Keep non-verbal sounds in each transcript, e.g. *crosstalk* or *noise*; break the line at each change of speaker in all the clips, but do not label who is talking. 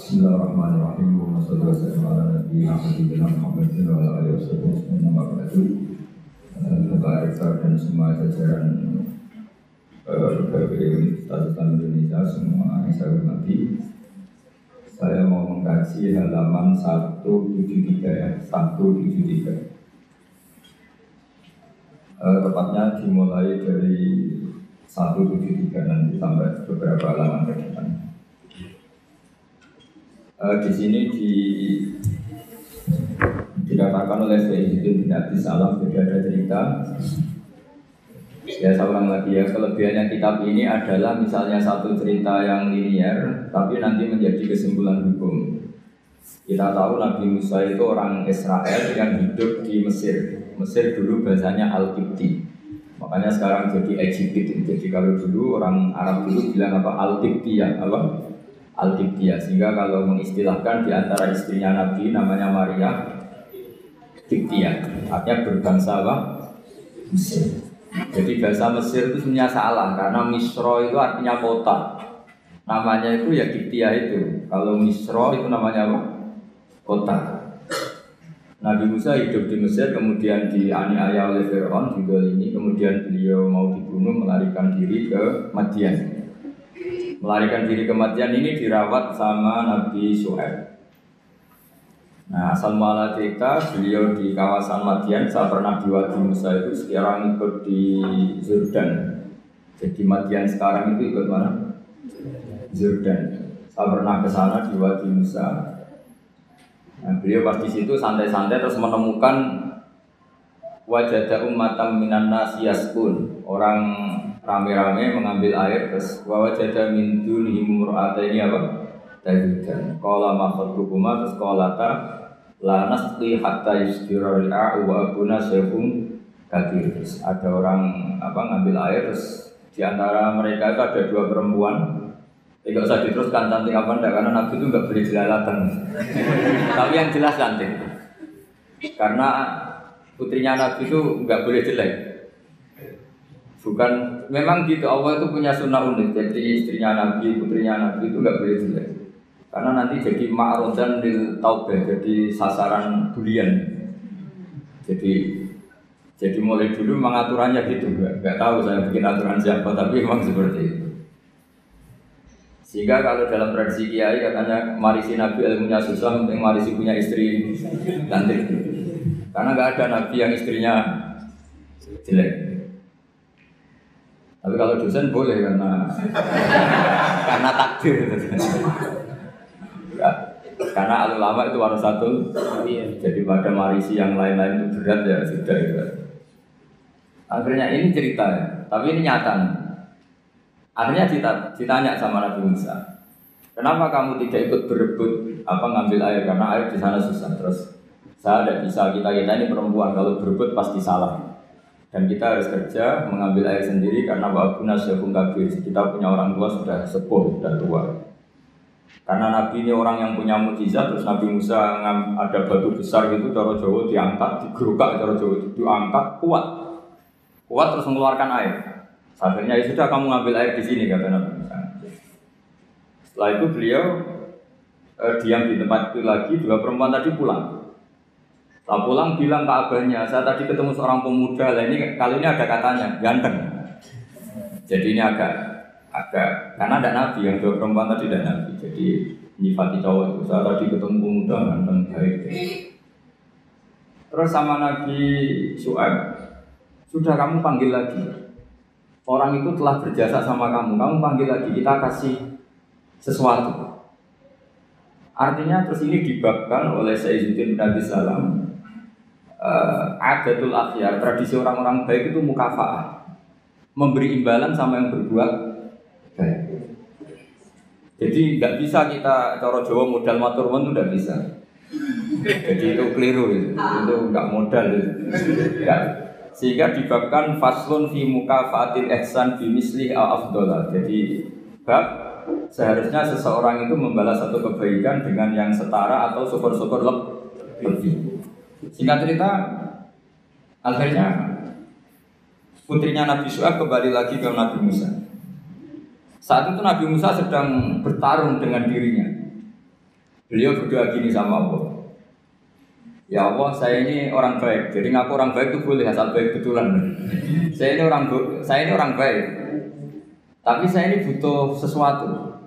Bismillahirrahmanirrahim. Wassalamualaikum warahmatullahi wabarakatuh. dan semua jajaran berbagai universitas Indonesia semua yang saya hormati. Saya mau mengkaji halaman 173 ya, 173. Uh, tepatnya dimulai dari 173 nanti sampai beberapa halaman ke depan. Uh, di sini di dikatakan oleh Sayyidina bin Abi Salam jadi ada cerita. Ya saya ulang lagi ya kelebihannya kitab ini adalah misalnya satu cerita yang linier tapi nanti menjadi kesimpulan hukum. Kita tahu Nabi Musa itu orang Israel yang hidup di Mesir. Mesir dulu bahasanya Al-Qibti makanya sekarang jadi Egypt jadi kalau dulu orang Arab dulu bilang apa? Al-Qibti ya apa al sehingga kalau mengistilahkan di antara istrinya Nabi namanya Maria Tiktiyah artinya berbangsa apa? Mesir. Jadi bahasa Mesir itu sebenarnya salah karena Misro itu artinya kota. Namanya itu ya Tiktiyah itu. Kalau Misro itu namanya apa? kota. Nabi Musa hidup di Mesir kemudian dianiaya oleh Fir'aun juga ini kemudian beliau mau dibunuh melarikan diri ke Madian melarikan diri kematian ini dirawat sama Nabi Suhaib. Nah, asal muala cerita beliau di kawasan Madian, saya pernah di Wadi Musa itu sekarang ikut di Jordan. Jadi Madian sekarang itu ikut mana? Jordan. Saya pernah ke sana di Wadi Musa. Nah, beliau pas di situ santai-santai terus menemukan wajah umatam minan pun orang rame-rame mengambil air terus wawa jada min dunihi ini apa? Tajudan qala ma khatbukuma terus qala ta la nasqi hatta yusdira ri'a wa abuna kabir terus ada orang apa ngambil air terus di antara mereka itu ada dua perempuan. Tidak usah diteruskan cantik apa enggak karena Nabi itu enggak boleh jelalatan *laughs* tapi yang jelas cantik. Karena putrinya Nabi itu enggak boleh jelek Bukan memang gitu Allah itu punya sunnah unik. Jadi istrinya Nabi, putrinya Nabi itu nggak boleh jelek. Karena nanti jadi ma'rodan di taubah, jadi sasaran bulian. Jadi jadi mulai dulu memang aturannya gitu, nggak, nggak tahu saya bikin aturan siapa, tapi memang seperti itu. Sehingga kalau dalam tradisi kiai katanya marisi Nabi ilmunya susah, penting marisi punya istri cantik. Karena nggak ada Nabi yang istrinya jelek. Tapi kalau dosen boleh karena *laughs* karena takdir. ya, karena ulama itu harus satu. Jadi pada marisi yang lain-lain itu berat ya sudah ya. Akhirnya ini cerita ya, tapi ini nyata. Akhirnya ditanya sama Nabi Musa, kenapa kamu tidak ikut berebut apa ngambil air karena air di sana susah terus saya tidak bisa kita kita ini perempuan kalau berebut pasti salah dan kita harus kerja mengambil air sendiri karena wabuna syahum kabir. Kita punya orang tua sudah sepuh sudah tua. Karena Nabi ini orang yang punya mujizat terus Nabi Musa ada batu besar gitu cara Jawa diangkat digerukak cara Jawa diangkat kuat. Kuat terus mengeluarkan air. Akhirnya ya sudah kamu ngambil air di sini kata Nabi Musa. Setelah itu beliau eh, diam di tempat itu lagi dua perempuan tadi pulang Setelah pulang bilang ke abahnya, saya tadi ketemu seorang pemuda, lah ini kali ini ada katanya, ganteng. Jadi ini agak agak karena ada nabi yang dua perempuan tadi ada nabi, jadi nyifati cowok itu. Saya tadi ketemu pemuda ganteng baik. Terus sama Nabi Su'ab, sudah kamu panggil lagi. Orang itu telah berjasa sama kamu, kamu panggil lagi, kita kasih sesuatu. Artinya terus ini dibabkan oleh Sayyidina Nabi Salam uh, adatul akhyar, tradisi orang-orang baik itu mukafaah. Memberi imbalan sama yang berbuat baik. Jadi nggak bisa kita cara Jawa modal matur itu nggak bisa. Jadi itu keliru itu, itu nggak modal. Nggak. Sehingga dibabkan faslun fi mukafaatil ihsan bi misli al afdola. Jadi bab seharusnya seseorang itu membalas satu kebaikan dengan yang setara atau syukur-syukur lebih. Singkat cerita, akhirnya putrinya Nabi Su'ab kembali lagi ke Nabi Musa. Saat itu Nabi Musa sedang bertarung dengan dirinya. Beliau berdoa gini sama Allah. Ya Allah, saya ini orang baik. Jadi ngaku orang baik itu boleh asal baik betulan. *laughs* saya ini orang saya ini orang baik. Tapi saya ini butuh sesuatu.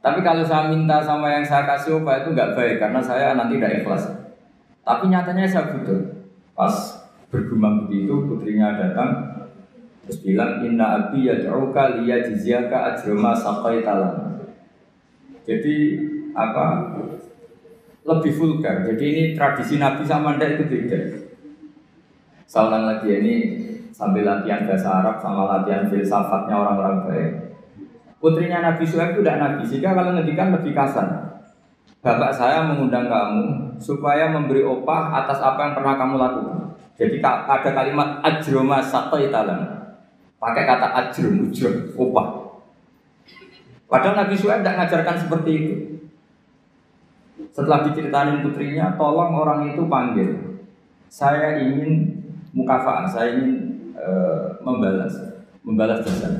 Tapi kalau saya minta sama yang saya kasih apa itu nggak baik karena saya nanti tidak ikhlas. Tapi nyatanya saya butuh. Pas bergumam begitu, putrinya datang, terus bilang inna abi yad'uka liyajziyaka ajrama saqaita Jadi apa lebih vulgar. Jadi ini tradisi Nabi sama Anda itu beda. Saya lagi ini sambil latihan bahasa Arab sama latihan filsafatnya orang-orang baik. Putrinya Nabi Suhaib itu tidak Nabi, sehingga kalau ngedikan lebih kasar. Bapak saya mengundang kamu supaya memberi opah atas apa yang pernah kamu lakukan. Jadi ada kalimat ajroma italan. Pakai kata ajrum, ujrum, opah. Padahal Nabi Suhaib tidak mengajarkan seperti itu. Setelah diceritain putrinya, tolong orang itu panggil. Saya ingin mukafaan, saya ingin e, membalas, membalas jasa.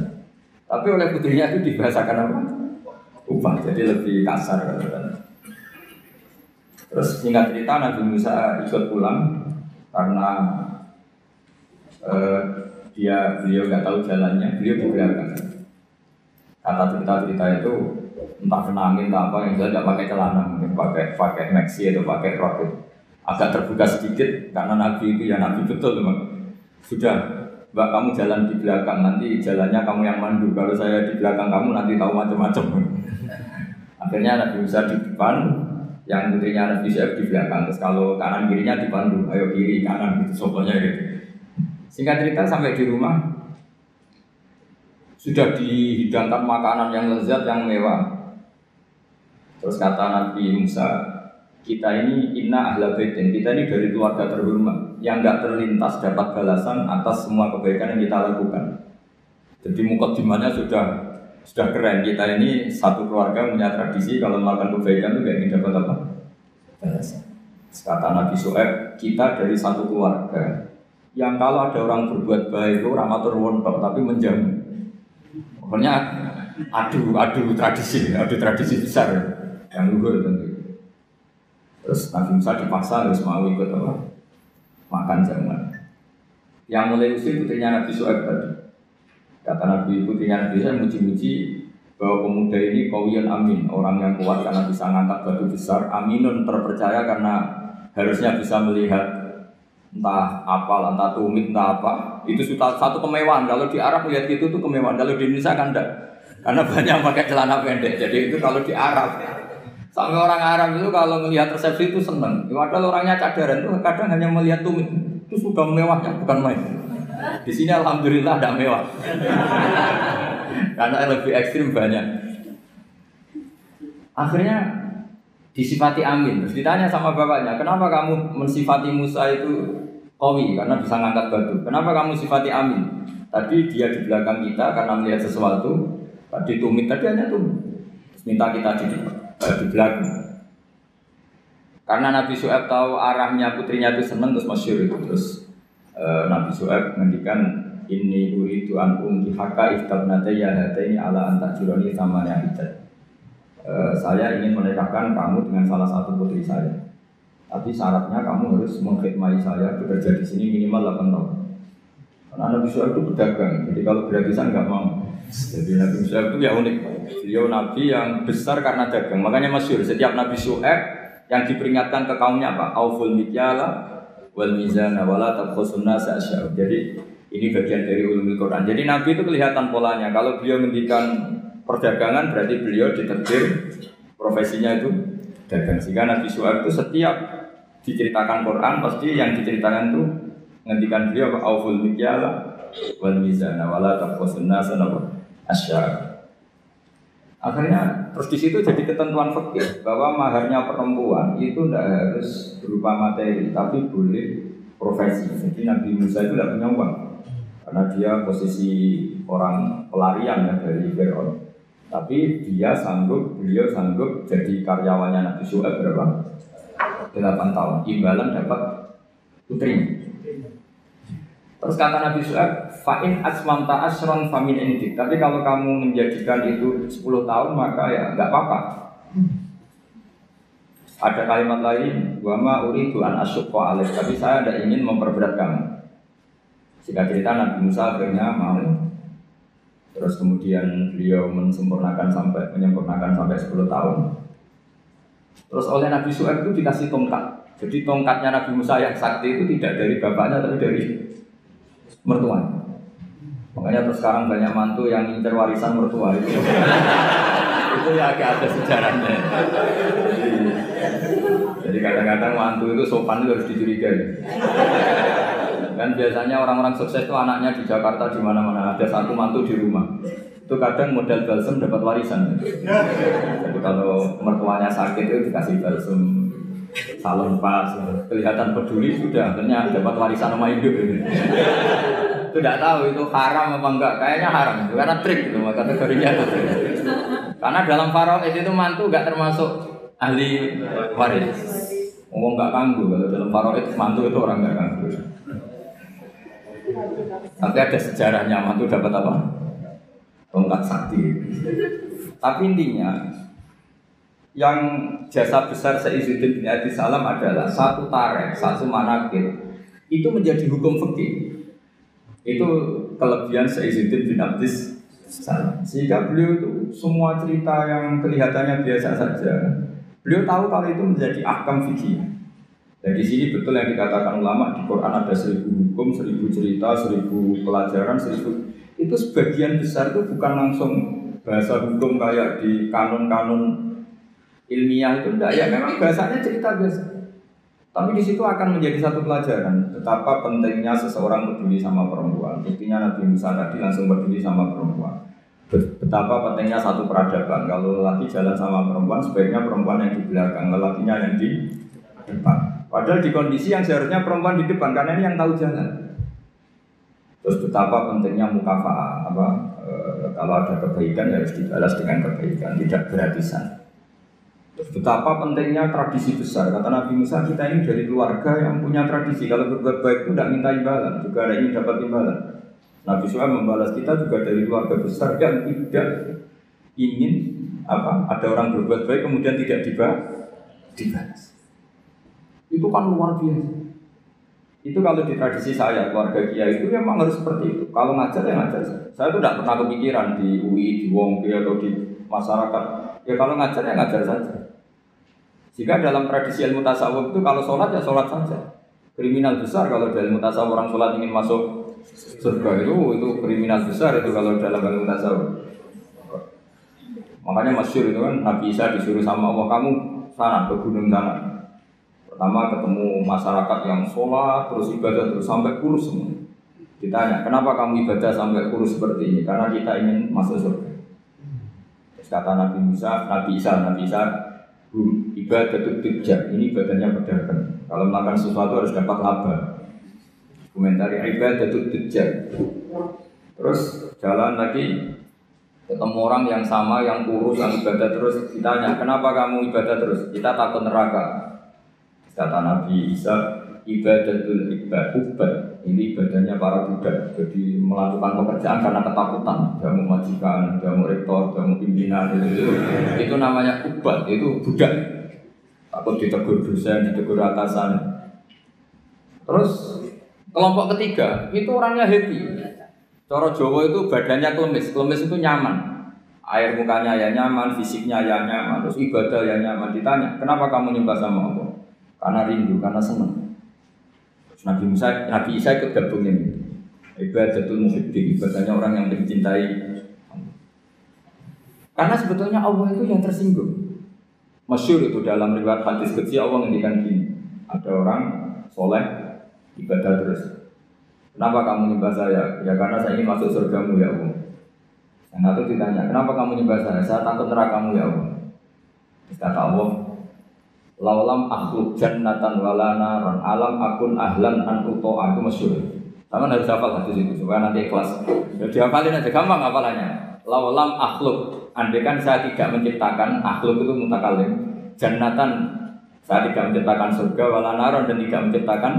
Tapi oleh putrinya itu dibahasakan apa? Upah, jadi lebih kasar kan. Terus singkat cerita Nabi Musa ikut pulang karena e, dia beliau nggak tahu jalannya, beliau di belakang. Kata cerita-cerita itu entah kena entah apa yang jelas tidak pakai celana mungkin pakai pakai maxi atau pakai rok itu. Agak terbuka sedikit karena nabi itu ya nabi betul memang sudah mbak kamu jalan di belakang nanti jalannya kamu yang mandu. Kalau saya di belakang kamu nanti tahu macam-macam akhirnya nabi Musa di depan yang putrinya Nabi Syed di belakang. Terus kalau kanan kirinya dipandu ayo kiri kanan gitu soalnya gitu. Singkat cerita sampai di rumah sudah dihidangkan makanan yang lezat yang mewah. Terus kata Nabi Musa, kita ini inna ahla baitin, kita ini dari keluarga terhormat yang nggak terlintas dapat balasan atas semua kebaikan yang kita lakukan. Jadi mukadimahnya sudah sudah keren. Kita ini satu keluarga punya tradisi kalau melakukan kebaikan itu gak ingin dapat apa? Kata Nabi Soeb, kita dari satu keluarga yang kalau ada orang berbuat baik itu ramatur wontok tapi menjamu. Pokoknya adu adu tradisi, adu tradisi besar yang luhur tentu. Terus Nabi Musa dipaksa harus mau ikut apa? Makan jamuan. Yang mulai usir putrinya Nabi Su'aib tadi. Kata Nabi putrinya Nabi Su'aib muji-muji bahwa pemuda ini kawiyan amin, orang yang kuat karena bisa ngangkat batu besar, aminun terpercaya karena harusnya bisa melihat entah apa, entah tumit, entah apa. Itu sudah satu kemewahan. Kalau di Arab melihat gitu tuh kemewahan. Kalau di Indonesia kan enggak. Karena banyak pakai celana pendek. Jadi itu kalau di Arab Sampai orang Arab itu kalau melihat resepsi itu senang. Padahal orangnya cadaran itu kadang hanya melihat tumit itu sudah mewahnya bukan main. Di sini alhamdulillah tidak mewah. Karena lebih ekstrim banyak. Akhirnya disifati Amin. Terus ditanya sama bapaknya, kenapa kamu mensifati Musa itu kawi karena bisa ngangkat batu. Kenapa kamu sifati Amin? Tadi dia di belakang kita karena melihat sesuatu. Tadi tumit tadi hanya tumit. Minta kita di depan di belakang. Karena Nabi Su'ab tahu arahnya putrinya itu seneng terus masyur itu terus e, Nabi Su'ab menghentikan ini uridu an haka iftabnata ya ini ala antak jurani sama yang hijat. E, saya ingin menikahkan kamu dengan salah satu putri saya. Tapi syaratnya kamu harus mengkhidmati saya bekerja di sini minimal 8 tahun. Karena Nabi Su'ab itu pedagang, jadi kalau gratisan nggak mau. Jadi Nabi Su'aib itu ya unik. Beliau Nabi yang besar karena dagang. Makanya masyur setiap Nabi Su'aib yang diperingatkan ke kaumnya apa? Auful mikyala wal mizana wala tabkhusunna sa'asya'u. Jadi ini bagian dari ulumul Quran. Jadi Nabi itu kelihatan polanya. Kalau beliau menghentikan perdagangan berarti beliau diterbir profesinya itu dagang. Sehingga Nabi Su'aib itu setiap diceritakan Quran pasti yang diceritakan itu menghentikan beliau auful mikyala wal mizana wala tabkhusunna sa'asya'u asyar. Akhirnya Terus di situ jadi ketentuan fikih bahwa maharnya perempuan itu tidak harus berupa materi, tapi boleh profesi. Jadi Nabi Musa itu tidak punya uang karena dia posisi orang pelarian ya dari Fir'aun. Tapi dia sanggup, beliau sanggup jadi karyawannya Nabi Suhaib berapa? 8 tahun. Imbalan dapat putri. Terus kata Nabi Suhaib, fa'in asmamta asron famin ini. Tapi kalau kamu menjadikan itu 10 tahun maka ya nggak apa-apa. Ada kalimat lain, wama uri tuan asyukko alih. Tapi saya tidak ingin memperberat kamu. Jika cerita Nabi Musa akhirnya mau. Terus kemudian beliau mensempurnakan sampai menyempurnakan sampai 10 tahun. Terus oleh Nabi Suhaib itu dikasih tongkat. Jadi tongkatnya Nabi Musa yang sakti itu tidak dari bapaknya tapi dari mertua. Makanya terus sekarang banyak mantu yang incer warisan mertua itu. *laughs* itu ya agak ada sejarahnya. Jadi kadang-kadang mantu itu sopan itu harus dicurigai. Kan biasanya orang-orang sukses itu anaknya di Jakarta di mana-mana ada satu mantu di rumah. Itu kadang modal balsem dapat warisan. Jadi kalau mertuanya sakit itu dikasih balsem salon pas kelihatan peduli sudah akhirnya dapat warisan sama hidup tidak tahu itu haram apa enggak. Kayaknya haram. Karena trik itu kategorinya itu karena dalam faraid itu mantu enggak termasuk ahli waris. Ngomong enggak kanggu. Kalau dalam faraid mantu itu orang enggak kanggu. Tapi ada sejarahnya mantu dapat apa? Tongkat sakti. Tapi intinya yang jasa besar Sayyidina bin Abi Salam adalah satu tarek, satu manakib itu menjadi hukum fikih. Itu kelebihan Sayyidina bin Abi Salam. Sehingga beliau itu semua cerita yang kelihatannya biasa saja, beliau tahu kalau itu menjadi akam fikih. Dan di sini betul yang dikatakan ulama di Quran ada seribu hukum, seribu cerita, seribu pelajaran, seribu itu sebagian besar itu bukan langsung bahasa hukum kayak di kanon-kanon ilmiah itu enggak ya memang bahasanya cerita biasa tapi di situ akan menjadi satu pelajaran betapa pentingnya seseorang peduli sama perempuan. Buktinya Nabi Musa tadi langsung peduli sama perempuan. Betapa pentingnya satu peradaban. Kalau lelaki jalan sama perempuan sebaiknya perempuan yang di belakang lelakinya yang di depan. Padahal di kondisi yang seharusnya perempuan di depan karena ini yang tahu jalan. Terus betapa pentingnya mukafaah apa e, kalau ada kebaikan harus dibalas dengan kebaikan tidak gratisan Betapa pentingnya tradisi besar. Kata Nabi Musa, kita ini dari keluarga yang punya tradisi. Kalau berbuat baik itu tidak minta imbalan, juga ada ingin dapat imbalan. Nabi Musa membalas kita juga dari keluarga besar yang tidak ingin apa ada orang berbuat baik kemudian tidak dibalas. Itu kan luar biasa. Itu kalau di tradisi saya, keluarga kiai itu memang harus seperti itu. Kalau ngajar ya ngajar. Saya itu tidak pernah kepikiran di UI, di Wongki atau di masyarakat. Ya kalau ngajar ya ngajar saja. Jika dalam tradisi ilmu tasawuf itu kalau sholat ya sholat saja. Kriminal besar kalau dalam ilmu tasawuf orang sholat ingin masuk surga itu itu kriminal besar itu kalau dalam ilmu tasawuf. Makanya masyur itu kan Nabi Isa disuruh sama Allah kamu sana ke gunung sana. Pertama ketemu masyarakat yang sholat terus ibadah terus sampai kurus semua. Ditanya kenapa kamu ibadah sampai kurus seperti ini? Karena kita ingin masuk surga. Terus kata Nabi Musa, Nabi Isa, Nabi Isa ibadah tujjar ini ibadahnya pedagang. Kalau makan sesuatu harus dapat laba. Komentari ibadah tujjar terus jalan lagi. Ketemu orang yang sama yang kurus yang ibadah terus. Ditanya kenapa kamu ibadah terus? Kita takut neraka. Kata Nabi Isa ibadatul ibadah ini ibadahnya para budak jadi melakukan pekerjaan karena ketakutan jamu majikan, jamu rektor, jamu pimpinan itu, itu, itu namanya ubah itu budak takut ditegur dosen, ditegur atasan terus kelompok ketiga itu orangnya happy Coro Jawa itu badannya klemis, klemis itu nyaman air mukanya ya nyaman, fisiknya ya nyaman, terus ibadah ya nyaman. Ditanya, kenapa kamu nyembah sama Allah? Karena rindu, karena senang. Nabi Musa, Nabi Isa ikut gabung ini. Ibadatul muhibbin, ibadahnya orang yang mencintai Karena sebetulnya Allah itu yang tersinggung. Masyur itu dalam riwayat hadis kecil Allah ngendikan gini. Ada orang soleh ibadah terus. Kenapa kamu nyembah saya? Ya karena saya ingin masuk surgamu ya Allah. Yang satu ditanya, kenapa kamu nyembah saya? Saya takut nerakamu ya Allah. Kata Allah, Laulam akhluk jannatan walana ron alam akun ahlan an uto'a itu masyur. Sama harus hafal hadis itu supaya nanti ikhlas. Ya dihafalin aja gampang hafalannya. Laulam akhluk, kan saya tidak menciptakan akhluk itu mutakalim. Jannatan saya tidak menciptakan surga walana dan tidak menciptakan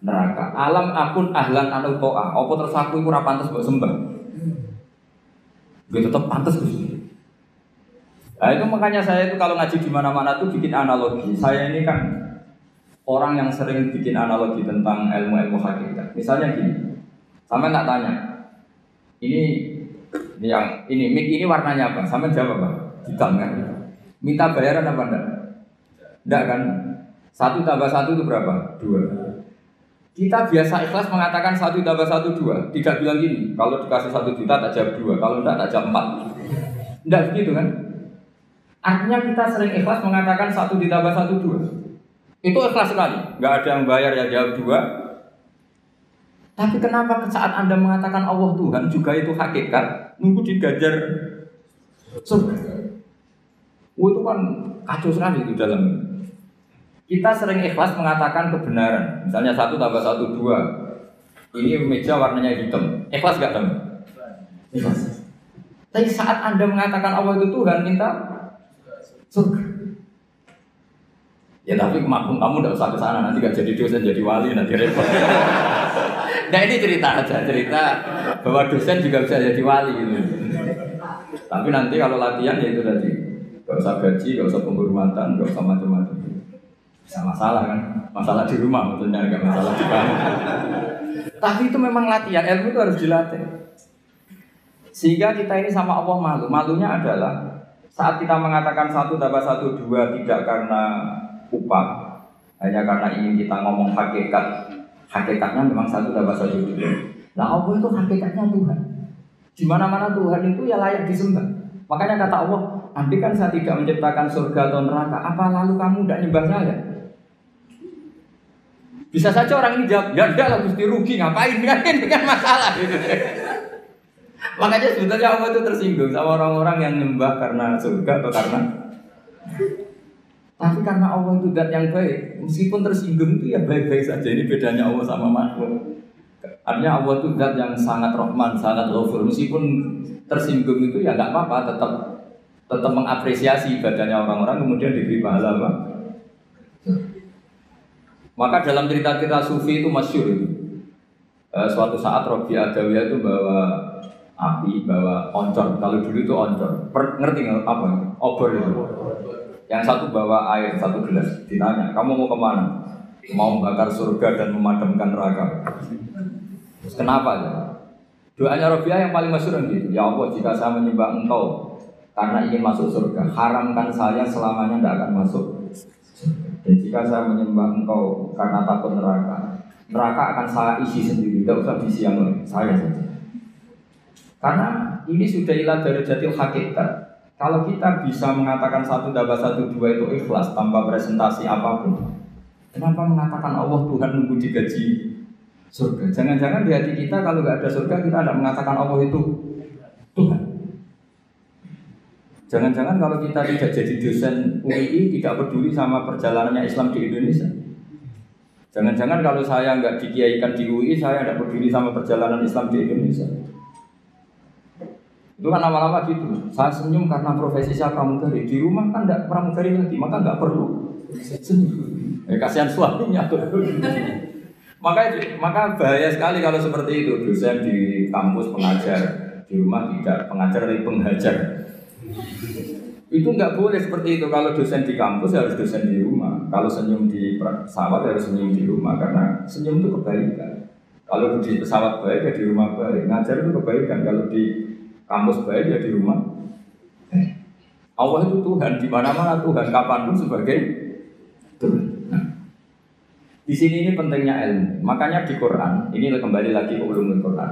neraka. Alam akun ahlan an uto'a. Apa terus aku itu pantas sembah? Gue tetap pantas Gusti. Nah itu makanya saya itu kalau ngaji di mana-mana tuh bikin analogi. Saya ini kan orang yang sering bikin analogi tentang ilmu-ilmu hakikat. Misalnya gini, sampai tak tanya, ini yang ini mik ini warnanya apa? Sampai jawab apa? Hitam kan? Minta bayaran apa enggak? Enggak kan? Satu tambah satu itu berapa? Dua. Kita biasa ikhlas mengatakan satu tambah satu dua. Tidak bilang gini, kalau dikasih satu juta tak jawab dua, kalau enggak tak jawab empat. Enggak begitu kan? Artinya kita sering ikhlas mengatakan satu ditambah satu dua. Itu ikhlas sekali. Nggak ada yang bayar ya jawab dua. Tapi kenapa saat Anda mengatakan Allah Tuhan juga itu hakikat, nunggu digajar surga. Oh, itu kan kacau sekali di dalam kita sering ikhlas mengatakan kebenaran. Misalnya satu tambah satu dua. Ini meja warnanya hitam. Ikhlas gak teman? Ikhlas. Tapi saat Anda mengatakan Allah itu Tuhan, minta surga. Ya tapi makmum kamu tidak usah ke sana nanti gak jadi dosen jadi wali nanti repot. *laughs* nah ini cerita aja cerita bahwa dosen juga bisa jadi wali gitu. Tapi nanti kalau latihan ya itu tadi gak usah gaji, gak usah penghormatan, gak usah macam-macam. Bisa masalah kan? Masalah di rumah maksudnya gak masalah di kamu. Tapi itu memang latihan, ilmu itu harus dilatih. Sehingga kita ini sama Allah malu. Malunya adalah saat kita mengatakan satu tambah satu dua tidak karena upah, hanya karena ingin kita ngomong hakikat, hakikatnya memang satu tambah satu dua. Nah Allah itu hakikatnya Tuhan. Di mana-mana Tuhan itu ya layak disembah. Makanya kata Allah, andai kan saya tidak menciptakan surga atau neraka, apa lalu kamu tidak nyembah saya? Bisa saja orang ini jawab, ya enggak lah Gusti rugi ngapain *laughs* kan ini kan masalah. Makanya sebetulnya Allah itu tersinggung sama orang-orang yang nyembah karena surga atau karena tapi karena Allah itu dat yang baik, meskipun tersinggung itu ya baik-baik saja. Ini bedanya Allah sama makhluk. Artinya Allah itu dat yang sangat rohman, sangat ghafur. Meskipun tersinggung itu ya nggak apa-apa, tetap tetap mengapresiasi ibadahnya orang-orang kemudian diberi pahala apa? Maka dalam cerita-cerita sufi itu masyur itu. E, suatu saat Robi Adawiyah itu bawa api bawa oncor kalau dulu itu oncor per, ngerti nggak apa obor itu. Yang satu bawa air satu gelas. Ditanya kamu mau ke mana? Mau membakar surga dan memadamkan neraka. Kenapa ya doanya Robiah yang paling masyur gitu. Ya Allah jika saya menyembah engkau karena ingin masuk surga haramkan saya selamanya tidak akan masuk. Dan jika saya menyembah engkau karena takut neraka neraka akan saya isi sendiri. Tidak usah diisi yang saya saja karena ini sudah ilah dari jatil hakikat. Kalau kita bisa mengatakan satu tambah satu dua itu ikhlas tanpa presentasi apa pun, kenapa mengatakan Allah Tuhan nunggu digaji surga? Jangan-jangan di hati kita kalau nggak ada surga kita tidak mengatakan Allah itu Tuhan. Jangan-jangan kalau kita tidak jadi dosen UI tidak peduli sama perjalanannya Islam di Indonesia. Jangan-jangan kalau saya nggak dikiaikan di UI saya tidak peduli sama perjalanan Islam di Indonesia. Itu kan lama-lama gitu. Saya senyum karena profesi saya pramugari. Di rumah kan tidak pramugari lagi, maka nggak perlu senyum. Eh, kasihan suaminya tuh. *laughs* maka maka bahaya sekali kalau seperti itu. Dosen di kampus pengajar, di rumah tidak pengajar tapi penghajar. Itu nggak boleh seperti itu. Kalau dosen di kampus harus dosen di rumah. Kalau senyum di pesawat harus senyum di rumah karena senyum itu kebaikan. Kalau di pesawat baik ya di rumah baik. Ngajar itu kebaikan. Kalau di kampus baik ya di rumah. Eh, Allah itu Tuhan di mana-mana Tuhan kapan pun sebagai Tuhan. Nah, di sini ini pentingnya ilmu. Makanya di Quran ini kembali lagi ke ulumul Quran.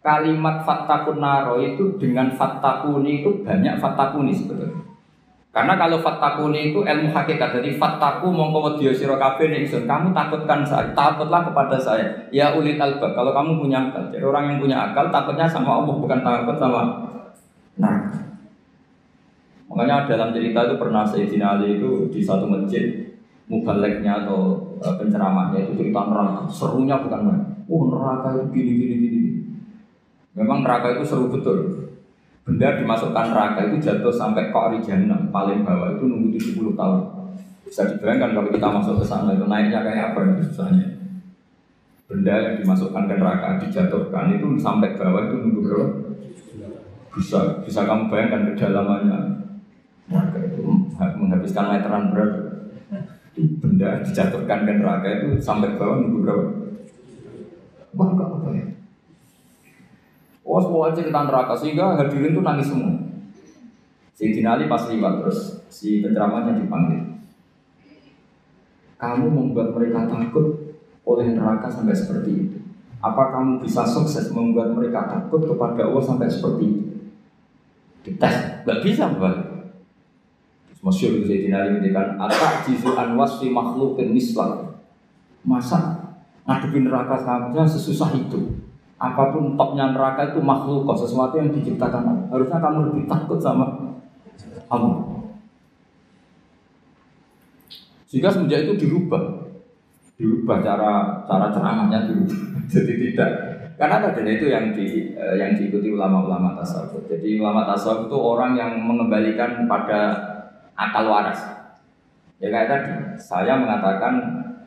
Kalimat fattakun naro itu dengan fattakuni itu banyak fattakuni sebetulnya. Karena kalau fattakuni itu ilmu hakikat. Jadi fattaku mongko wedya sira kabeh ingsun. Kamu takutkan saya, takutlah kepada saya. Ya ulil albab. Kalau kamu punya akal. Jadi orang yang punya akal takutnya sama Allah bukan takut sama neraka. Makanya dalam cerita itu pernah Sayyidina Ali itu di satu masjid mubaleknya atau uh, penceramahnya itu cerita neraka. Serunya bukan main. Oh neraka itu gini gini gini. Memang neraka itu seru betul. Benda dimasukkan neraka itu jatuh sampai kok jahannam paling bawah itu nunggu 70 tahun. Bisa dibayangkan kalau kita masuk ke sana itu naiknya kayak apa itu susahnya. Benda yang dimasukkan ke neraka dijatuhkan itu sampai bawah itu nunggu berapa? Bisa bisa kamu bayangkan kedalamannya neraka itu menghabiskan meteran berat benda dijatuhkan ke neraka itu sampai bawah nunggu berapa? Wah, enggak apa ya? Oh, semua cerita neraka sehingga hadirin tuh nangis semua. Si Ali pas liwat terus si penceramahnya dipanggil. Kamu membuat mereka takut oleh neraka sampai seperti itu. Apa kamu bisa sukses membuat mereka takut kepada Allah sampai seperti itu? Dites, nggak bisa, Mbak. Masyur Sayyidina Ali ngendikan atak jizu wasfi makhlukin mislah. Masa ngadepin neraka saja sesusah itu. Apa pun topnya neraka itu makhluk, sesuatu yang diciptakan Allah. Harusnya kamu lebih takut sama Allah. Sehingga semenjak itu dirubah, dirubah cara cara ceramahnya dirubah. *laughs* Jadi tidak karena tadi itu yang di eh, yang diikuti ulama-ulama tasawuf. Jadi ulama tasawuf itu orang yang mengembalikan pada akal waras. Ya kayak tadi, saya mengatakan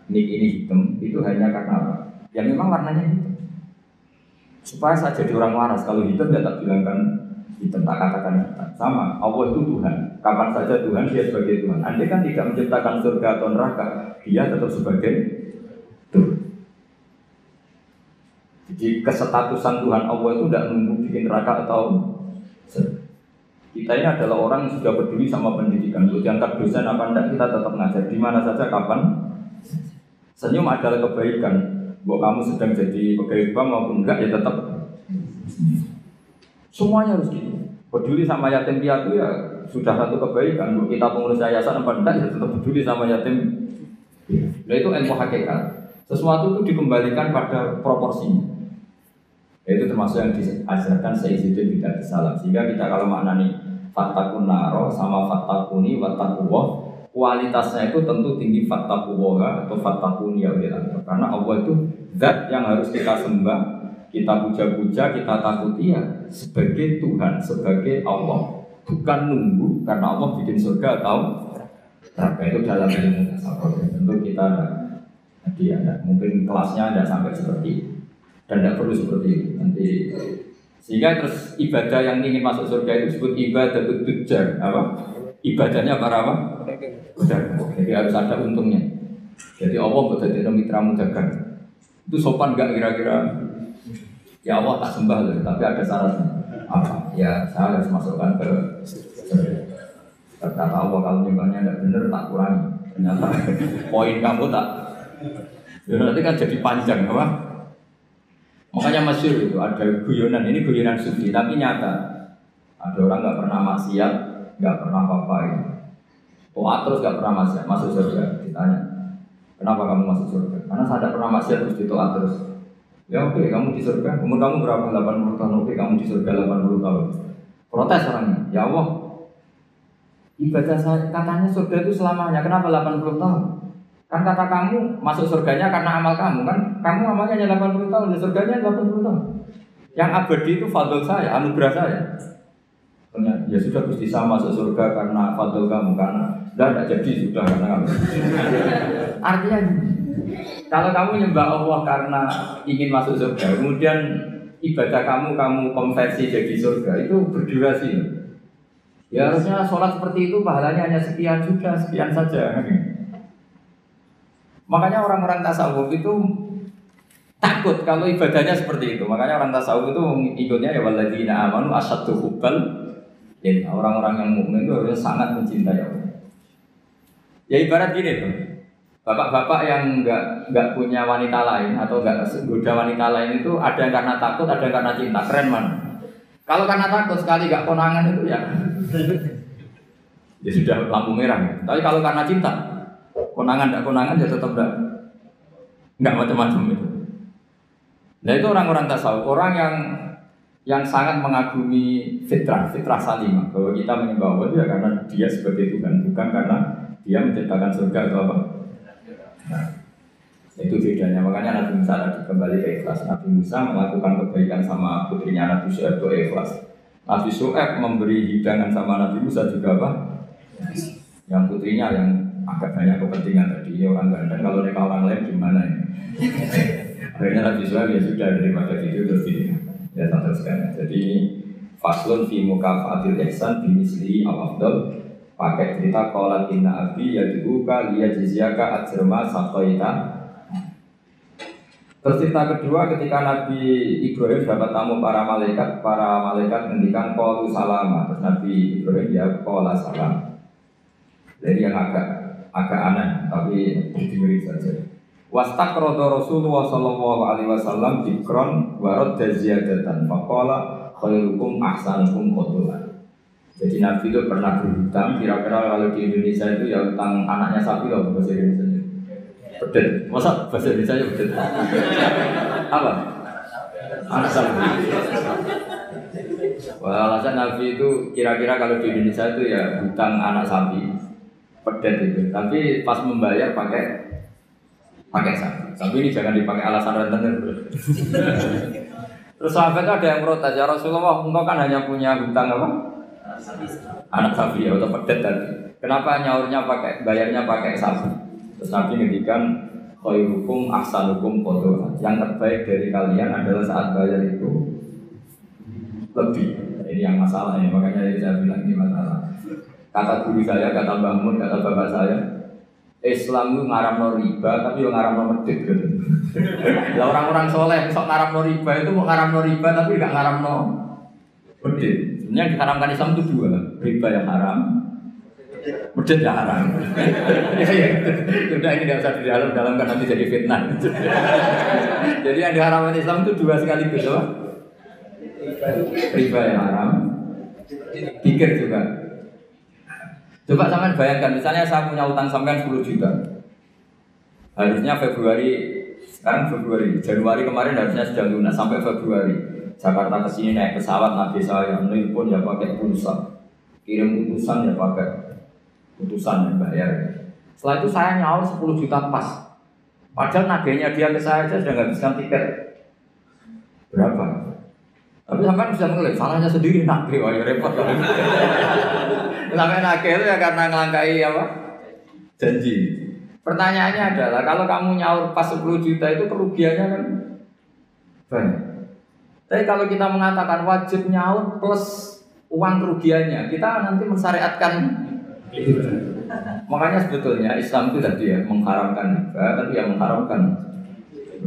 nik ini hitam itu hanya karena apa? Ya memang warnanya hitam. Supaya saya jadi orang waras, kalau hitam ya tak bilangkan hitam, tak katakan hitam. Sama, Allah itu Tuhan. Kapan saja Tuhan, dia sebagai Tuhan. Andai kan tidak menciptakan surga atau neraka, dia tetap sebagai Tuhan. Jadi kesetatusan Tuhan Allah itu tidak nunggu bikin neraka atau kita ini adalah orang yang sudah peduli sama pendidikan. Untuk diangkat dosen apa enggak kita tetap ngajar di mana saja kapan. Senyum adalah kebaikan. Buat kamu sedang jadi pegawai bank maupun enggak ya tetap. Semuanya harus gitu. Peduli sama yatim piatu ya sudah satu kebaikan. Buat kita pengurus yayasan apa enggak ya tetap peduli sama yatim. Nah itu ilmu hakikat. Sesuatu itu dikembalikan pada proporsinya. Itu termasuk yang diajarkan Sayyidina tidak salam. Sehingga kita kalau maknani fatakun naro sama fatakuni watakuwa kualitasnya itu tentu tinggi fatakuwa atau fatakuni ya. Karena Allah itu zat yang harus kita sembah kita puja-puja kita takuti ya sebagai Tuhan sebagai Allah. Bukan nunggu karena Allah bikin surga atau neraka. Itu dalam ilmu tentu kita nanti ada mungkin kelasnya ada sampai seperti itu. Dan tidak perlu seperti itu. Nanti sehingga terus ibadah yang ingin masuk surga itu disebut ibadah tujar apa? Ibadahnya para apa? Pedagang. Jadi harus ada untungnya. Jadi Allah betul mitra dagang. Itu sopan nggak kira-kira? Ya Allah tak sembah loh, tapi ada syaratnya. Apa? Ya saya harus masukkan ke Kata Allah kalau nyembahnya tidak benar tak kurangi. Ternyata *laughs* poin kamu tak. Ya, nanti kan jadi panjang apa? Makanya masyur itu ada guyonan, ini guyonan sufi, tapi nyata. Ada orang nggak pernah maksiat, nggak pernah apa-apa ya. Oh terus nggak pernah maksiat, masuk surga. Ditanya, kenapa kamu masuk surga? Karena saya tidak pernah maksiat terus ditoat terus. Ya oke, okay, kamu di surga. Umur kamu berapa? 80 tahun. Oke, okay, kamu di surga 80 tahun. Protes orangnya. Ya Allah, ibadah saya katanya surga itu selamanya. Kenapa 80 tahun? Kan kata kamu masuk surganya karena amal kamu kan kamu amalnya hanya 80 tahun, dan surganya 80 tahun. Yang abadi itu fadl saya, anugerah saya. Ya sudah Gusti sama masuk surga karena fadl kamu karena tidak jadi sudah karena kamu. *laughs* Artinya kalau kamu nyembah Allah karena ingin masuk surga, kemudian ibadah kamu kamu konversi jadi surga itu berdurasi. Ya harusnya sholat seperti itu pahalanya hanya sekian sudah sekian saja. Makanya orang-orang tasawuf itu takut kalau ibadahnya seperti itu. Makanya orang tasawuf itu ikutnya ya waladina amanu asyaddu hubbal ya orang-orang yang mukmin itu harusnya sangat mencintai Allah. Ya ibarat gini tuh. Bapak-bapak yang nggak nggak punya wanita lain atau nggak goda wanita lain itu ada yang karena takut, ada yang karena cinta. Keren man. Kalau karena takut sekali nggak konangan itu ya ya sudah lampu merah. Tapi kalau karena cinta, konangan tidak konangan ya tetap tidak nggak macam-macam itu. Nah itu orang-orang tasawuf, orang yang yang sangat mengagumi fitrah, fitrah salimah bahwa kita menyembah Allah ya karena dia sebagai Tuhan, bukan karena dia menciptakan surga atau apa. Nah, itu bedanya. Makanya Nabi Musa tadi kembali ke ikhlas. Nabi Musa melakukan kebaikan sama putrinya Nabi Su'eb itu ikhlas. Nabi Su'eb memberi hidangan sama Nabi Musa juga apa? Yang putrinya yang agak banyak kepentingan tadi orang ganteng kalau mereka orang lain gimana ya? *laughs* Akhirnya Nabi Su'eb ya sudah daripada itu terus ya sekalian. Jadi faslun fi mukafatil ihsan bimisli al-afdal pakai cerita kolat inna abi ya dibuka liya jizyaka ajrma sakoita Terus cerita kedua ketika Nabi Ibrahim dapat tamu para malaikat, para malaikat ngendikan qalu salama. Terus Nabi Ibrahim ya qala salam. Jadi yang agak agak aneh tapi diberi saja. Wastakrodo Rasulullah Sallallahu Alaihi Wasallam dikron warot ziyadatan. Fakola khairukum ahsanukum kotulan Jadi Nabi itu pernah berhutang Kira-kira kalau di Indonesia itu ya hutang anaknya sapi loh bahasa Indonesia. Bedet, masa bahasa Indonesia ya bedet *laughs* Apa? Anak sapi. Wah, alasan Nabi itu kira-kira kalau di Indonesia itu ya hutang anak sapi Pedet itu. Tapi pas membayar pakai pakai sapi. Tapi ini jangan dipakai alasan rentenir. *laughs* Terus sahabat ada yang protes ya Rasulullah, engkau kan hanya punya hutang apa? Anak sapi ya atau pedet tadi. Kenapa nyaurnya pakai bayarnya pakai sapi? Terus Nabi ngedikan khairukum ahsanukum kotor. Yang terbaik dari kalian adalah saat bayar itu lebih. Ini yang masalah ya, makanya saya bilang ini masalah. Kata guru saya, kata bangun, kata bapak saya, Islam itu ngaram riba tapi yang ngaram no gitu. Lah orang-orang soleh sok ngaram riba itu mau ngaram riba tapi nggak ngaram no medit. Sebenarnya diharamkan Islam itu dua, riba yang haram, medit yang haram. ya, ya. Sudah ini tidak usah di dalam kan nanti jadi fitnah. jadi yang diharamkan Islam itu dua sekali gitu. Riba yang haram, pikir juga Coba sampean bayangkan, misalnya saya punya utang sampean 10 juta. Harusnya Februari, sekarang Februari, Januari kemarin harusnya sudah lunas sampai Februari. Jakarta ke sini naik pesawat nabi saya, pun ya pakai pulsa. Kirim utusan ya pakai utusan yang bayar. Setelah itu saya nyawa 10 juta pas. Padahal nagenya dia ke saya aja sudah nggak bisa tiket. Berapa? Tapi sampai bisa mengelik, salahnya sendiri nagih, wah ya repot Sampai nagih itu ya karena ngelangkai apa? Janji. Pertanyaannya adalah kalau kamu nyaur pas 10 juta itu kerugiannya kan banyak. Tapi kalau kita mengatakan wajib nyaur plus uang kerugiannya, kita nanti mensyariatkan Makanya sebetulnya Islam itu tadi ya mengharamkan tapi yang mengharamkan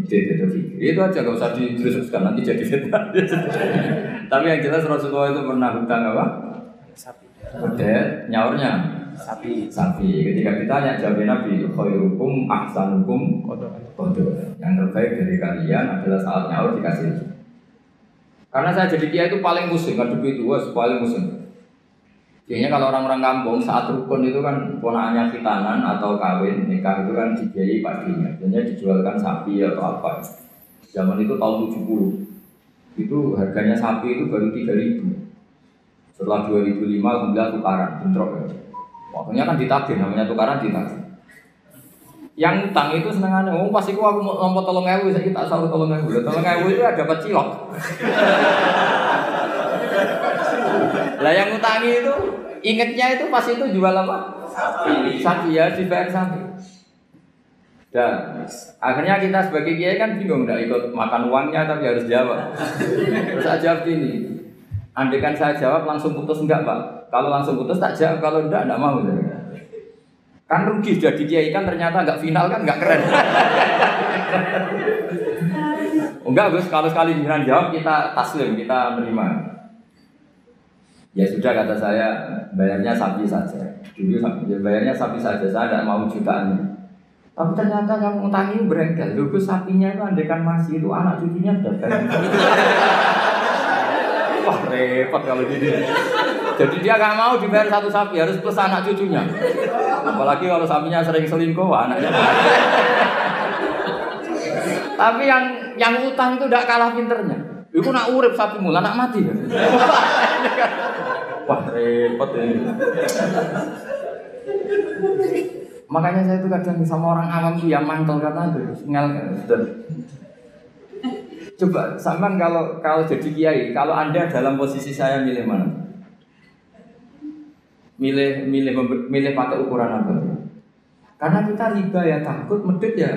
itu itu aja gak usah diteruskan nanti jadi fitnah. *laughs* Tapi yang jelas Rasulullah itu pernah hutang apa? Sapi. Udah nyaurnya sapi. Sapi. Ketika ditanya jawab Nabi, khairukum ahsanukum kodo. Yang terbaik dari kalian adalah saat nyaur dikasih. Karena saya jadi dia itu paling musim, ngadepi itu, paling musim. Biasanya kalau orang-orang kampung saat rukun itu kan ponakannya khitanan atau kawin nikah itu kan dibiayai paginya. Biasanya dijualkan sapi atau apa. Zaman itu tahun 70. Itu harganya sapi itu baru 3000. Setelah 2005 alhamdulillah tukaran, bentrok ya. Waktunya kan ditagih, namanya tukaran ditagih. Yang utang itu senengannya, oh pasti aku mau tolong ewu, saya kita selalu tolong ewu. Tolong ewu itu ada dapat cilok. *laughs* Lah yang utangi itu ingetnya itu pas itu jual apa? Sapi. Sapi ya dibayar sapi. Dan akhirnya kita sebagai kiai kan bingung tidak ikut makan uangnya tapi harus jawab. Terus saya jawab ini, andekan saya jawab langsung putus enggak pak? Kalau langsung putus tak jawab, kalau enggak enggak mau. Kan rugi jadi kiai kan ternyata enggak final kan enggak keren. enggak Gus, kalau sekali jiran jawab kita taslim, kita menerima. Ya sudah kata saya bayarnya sapi saja. Dulu sapi, ya bayarnya sapi saja. Saya tidak mau jutaan. Tapi ternyata kamu utangi berengkel. Lalu sapinya itu andekan masih itu anak cucunya sudah *laughs* Wah repot kalau gini. Jadi dia nggak mau dibayar satu sapi harus plus anak cucunya. Apalagi kalau sapinya sering selingkuh, anaknya. Tapi yang yang utang itu tidak kalah pinternya. Iku nak urip sapi mula nak mati. *laughs* Wah repot ini. Makanya saya itu kadang sama orang awam tuh yang mantel karena itu ngel Coba sampean kalau kalau jadi kiai, kalau anda dalam posisi saya milih mana? Milih milih milih pakai ukuran apa? Karena kita riba ya takut, medit ya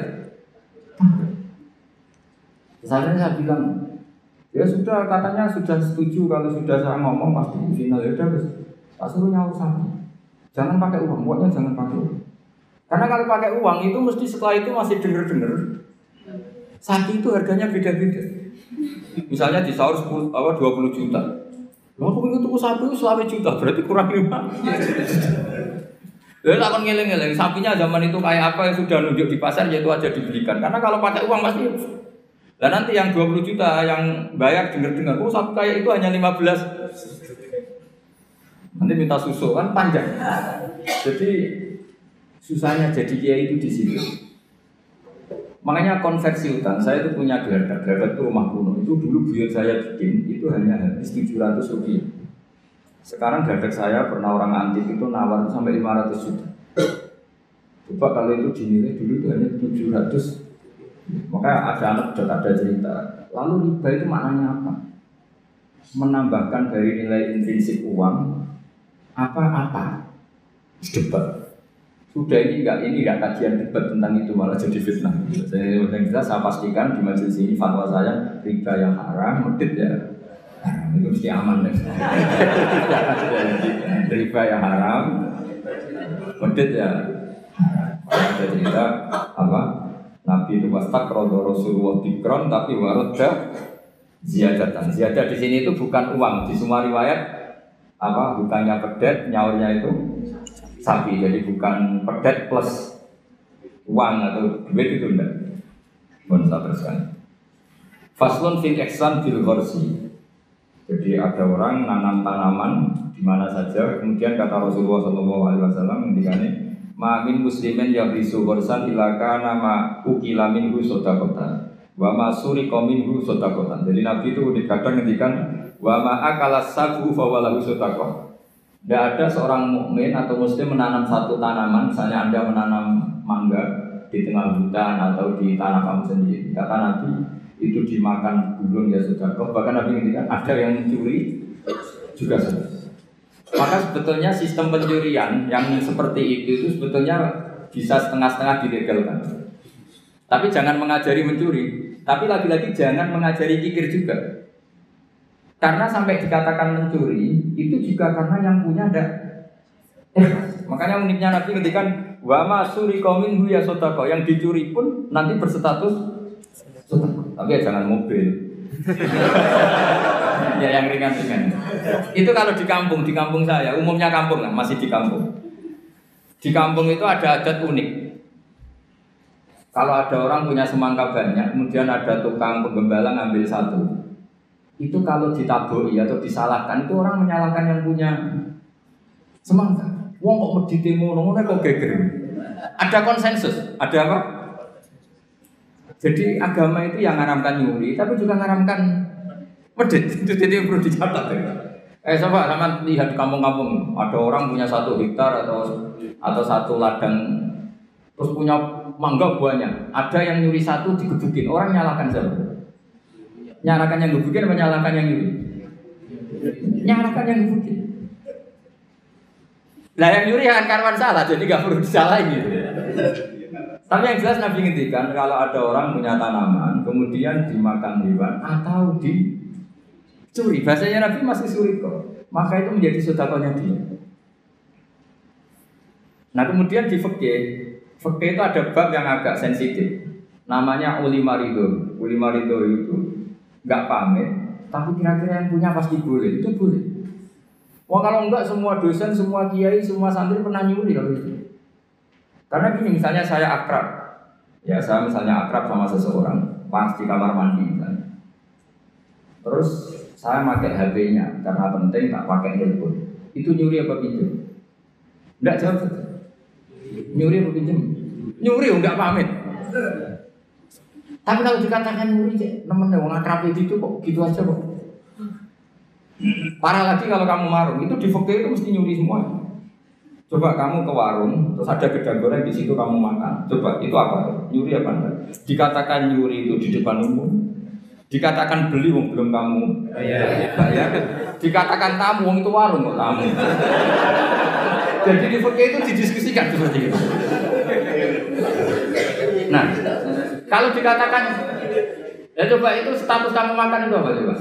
Misalnya saya bilang, ya sudah katanya sudah setuju kalau sudah saya ngomong pasti final ya udah tak suruh nyawa. Jangan pakai uang, pokoknya jangan pakai uang. Karena kalau pakai uang itu mesti setelah itu masih denger-denger. Sapi itu harganya beda-beda. Misalnya di sahur 10, apa 20 juta. Mau aku ingin tuku sapi itu selama juta, berarti kurang lima. Lalu akan ngeleng-ngeleng, sapinya zaman itu kayak apa yang sudah nunjuk di pasar, yaitu aja dibelikan. Karena kalau pakai uang pasti dan nanti yang 20 juta yang bayar dengar-dengar, oh satu kayak itu hanya 15. Nanti minta susu kan panjang. Jadi susahnya jadi kiai itu di situ. Makanya konversi utang, saya itu punya geladak, geladak itu rumah kuno. Itu dulu buyut saya bikin, itu hanya habis 700 rupiah. Sekarang geladak saya pernah orang antik itu nawar sampai 500 juta. Coba kalau itu dinilai dulu itu hanya 700 maka ada sudah ada cerita. Lalu riba itu maknanya apa? Menambahkan dari nilai intrinsik uang apa-apa debat. Sudah ini enggak ini enggak kajian debat tentang itu malah jadi fitnah. Saya yang jelas saya pastikan di majelis ini fatwa saya riba yang haram, medit ya haram itu mesti aman deh. *laughs* riba yang haram, medit ya Ada cerita apa? Nabi itu wastak rodo Rasulullah dikron tapi waroda ziyadatan. Ziyadah di sini itu bukan uang. Di semua riwayat apa bukannya pedet, nyaurnya itu sapi. Jadi bukan pedet plus uang atau duit itu enggak. Mohon saya teruskan. Faslun fil eksan fil gorsi. Jadi ada orang nanam tanaman di mana saja. Kemudian kata Rasulullah SAW ketika ini ma min muslimin yang bisu korsan ilaka nama ukila minhu sodakotan. Wa ma suriko minhu sodakotan. Jadi Nabi itu kadang ngendikan wa ma akala sabu fawalahu sodakot tidak ada seorang mukmin atau muslim menanam satu tanaman. Misalnya anda menanam mangga di tengah hutan atau di tanah kamu sendiri. Kata Nabi itu dimakan burung ya sudah bahkan Nabi ngendikan ada yang mencuri juga sudah maka sebetulnya sistem pencurian yang seperti itu itu sebetulnya bisa setengah-setengah dilegalkan. Tapi jangan mengajari mencuri. Tapi lagi-lagi jangan mengajari kikir juga. Karena sampai dikatakan mencuri itu juga karena yang punya ada eh, makanya uniknya Nabi ketika wa masuri kaumin ya sotako yang dicuri pun nanti berstatus sotako. Tapi ya jangan mobil. *laughs* ya yang ringan-ringan. Itu kalau di kampung, di kampung saya, umumnya kampung lah, masih di kampung. Di kampung itu ada adat unik. Kalau ada orang punya semangka banyak, kemudian ada tukang penggembala ngambil satu. Itu kalau ditabui atau disalahkan, itu orang menyalahkan yang punya semangka. Wong kok medite ngono, ngono kok geger. Ada konsensus, ada apa? Jadi agama itu yang ngaramkan nyuri, tapi juga ngaramkan medit. Itu jadi perlu dicatat ya. Eh coba sama lihat kampung-kampung ada orang punya satu hektar atau atau satu ladang terus punya mangga buahnya. Ada yang nyuri satu digebukin. Orang nyalakan siapa? Nyalakan yang gebukin apa nyalakan yang nyuri? Nyalakan yang gebukin. Lah yang nyuri akan karwan salah, jadi gak perlu disalahin gitu. Tapi yang jelas Nabi ngintikan kalau ada orang punya tanaman kemudian dimakan hewan atau dicuri, bahasanya Nabi masih suri kok. Maka itu menjadi sodakonya dia. Nah kemudian di fikih, fikih itu ada bab yang agak sensitif. Namanya uli marido. Uli marido itu nggak pamit, tapi kira-kira yang punya pasti boleh. Itu boleh. Wah kalau enggak semua dosen, semua kiai, semua santri pernah nyuri kalau itu. Karena gini misalnya saya akrab, ya saya misalnya akrab sama seseorang, pas di kamar mandi misalnya. Terus saya pakai HP-nya karena penting tak pakai handphone. Itu nyuri apa pinjam? Enggak jawab Nyuri apa pinjam? Nyuri enggak pamit. Tapi kalau dikatakan nyuri, temen wong akrab itu kok gitu aja kok. Parah lagi kalau kamu marung, itu di fakir itu mesti nyuri semua. Coba kamu ke warung, terus ada gedang goreng di situ kamu makan. Coba itu apa? Nyuri apa enggak? Dikatakan nyuri itu di depan umum. Dikatakan beli wong belum kamu bayar. Dikatakan tamu wong itu warung kok tamu. Jadi di fakir itu didiskusikan seperti itu. Nah, kalau dikatakan ya coba itu status kamu makan itu apa coba?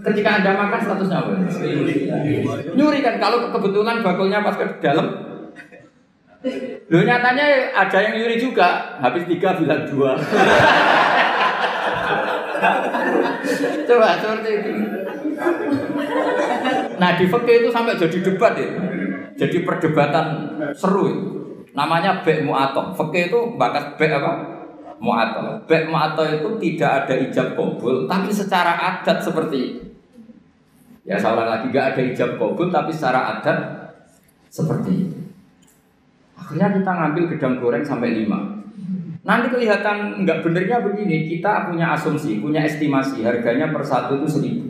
Ketika anda makan statusnya apa? Nyuri kan kalau kebetulan bakulnya pas ke dalam. Loh nyatanya ada yang nyuri juga, habis tiga bilang dua. Coba seperti itu. Nah di fakir itu sampai jadi debat ya, jadi perdebatan seru itu. Namanya bek mu'atok. Fakir itu bakas bek apa? Mu'atok. Bek mu'atok itu tidak ada ijab kabul, tapi secara adat seperti Ya saya lagi, gak ada ijab kabul, tapi secara adat seperti. Akhirnya kita ngambil gedang goreng sampai lima. Nanti kelihatan nggak benernya begini, kita punya asumsi, punya estimasi, harganya per satu itu seribu.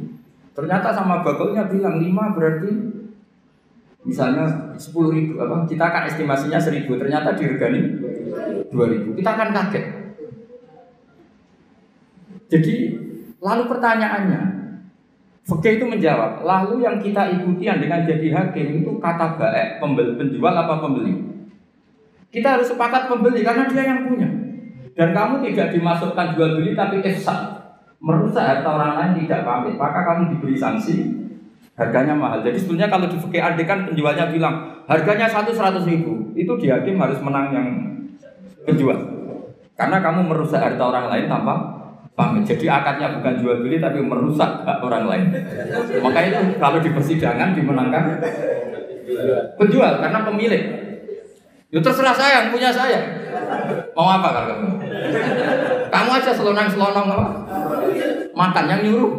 Ternyata sama bagelnya bilang lima berarti misalnya sepuluh ribu apa kita akan estimasinya seribu ternyata diregani dua ribu kita akan kaget jadi lalu pertanyaannya Fakih itu menjawab, lalu yang kita ikuti dengan jadi hakim itu kata baik pembeli, penjual apa pembeli? Kita harus sepakat pembeli karena dia yang punya. Dan kamu tidak dimasukkan jual beli tapi efsak merusak harta orang lain tidak pamit, maka kamu diberi sanksi harganya mahal. Jadi sebenarnya kalau di fakir kan penjualnya bilang harganya satu seratus ribu, itu di hakim harus menang yang penjual. Karena kamu merusak harta orang lain tanpa Paham? Jadi akadnya bukan jual beli tapi merusak hak orang lain. Maka itu kalau di persidangan dimenangkan penjual karena pemilik. Ya terserah saya punya saya. Mau apa kalau kamu? Kamu aja selonang-selonong apa? Makan yang nyuruh.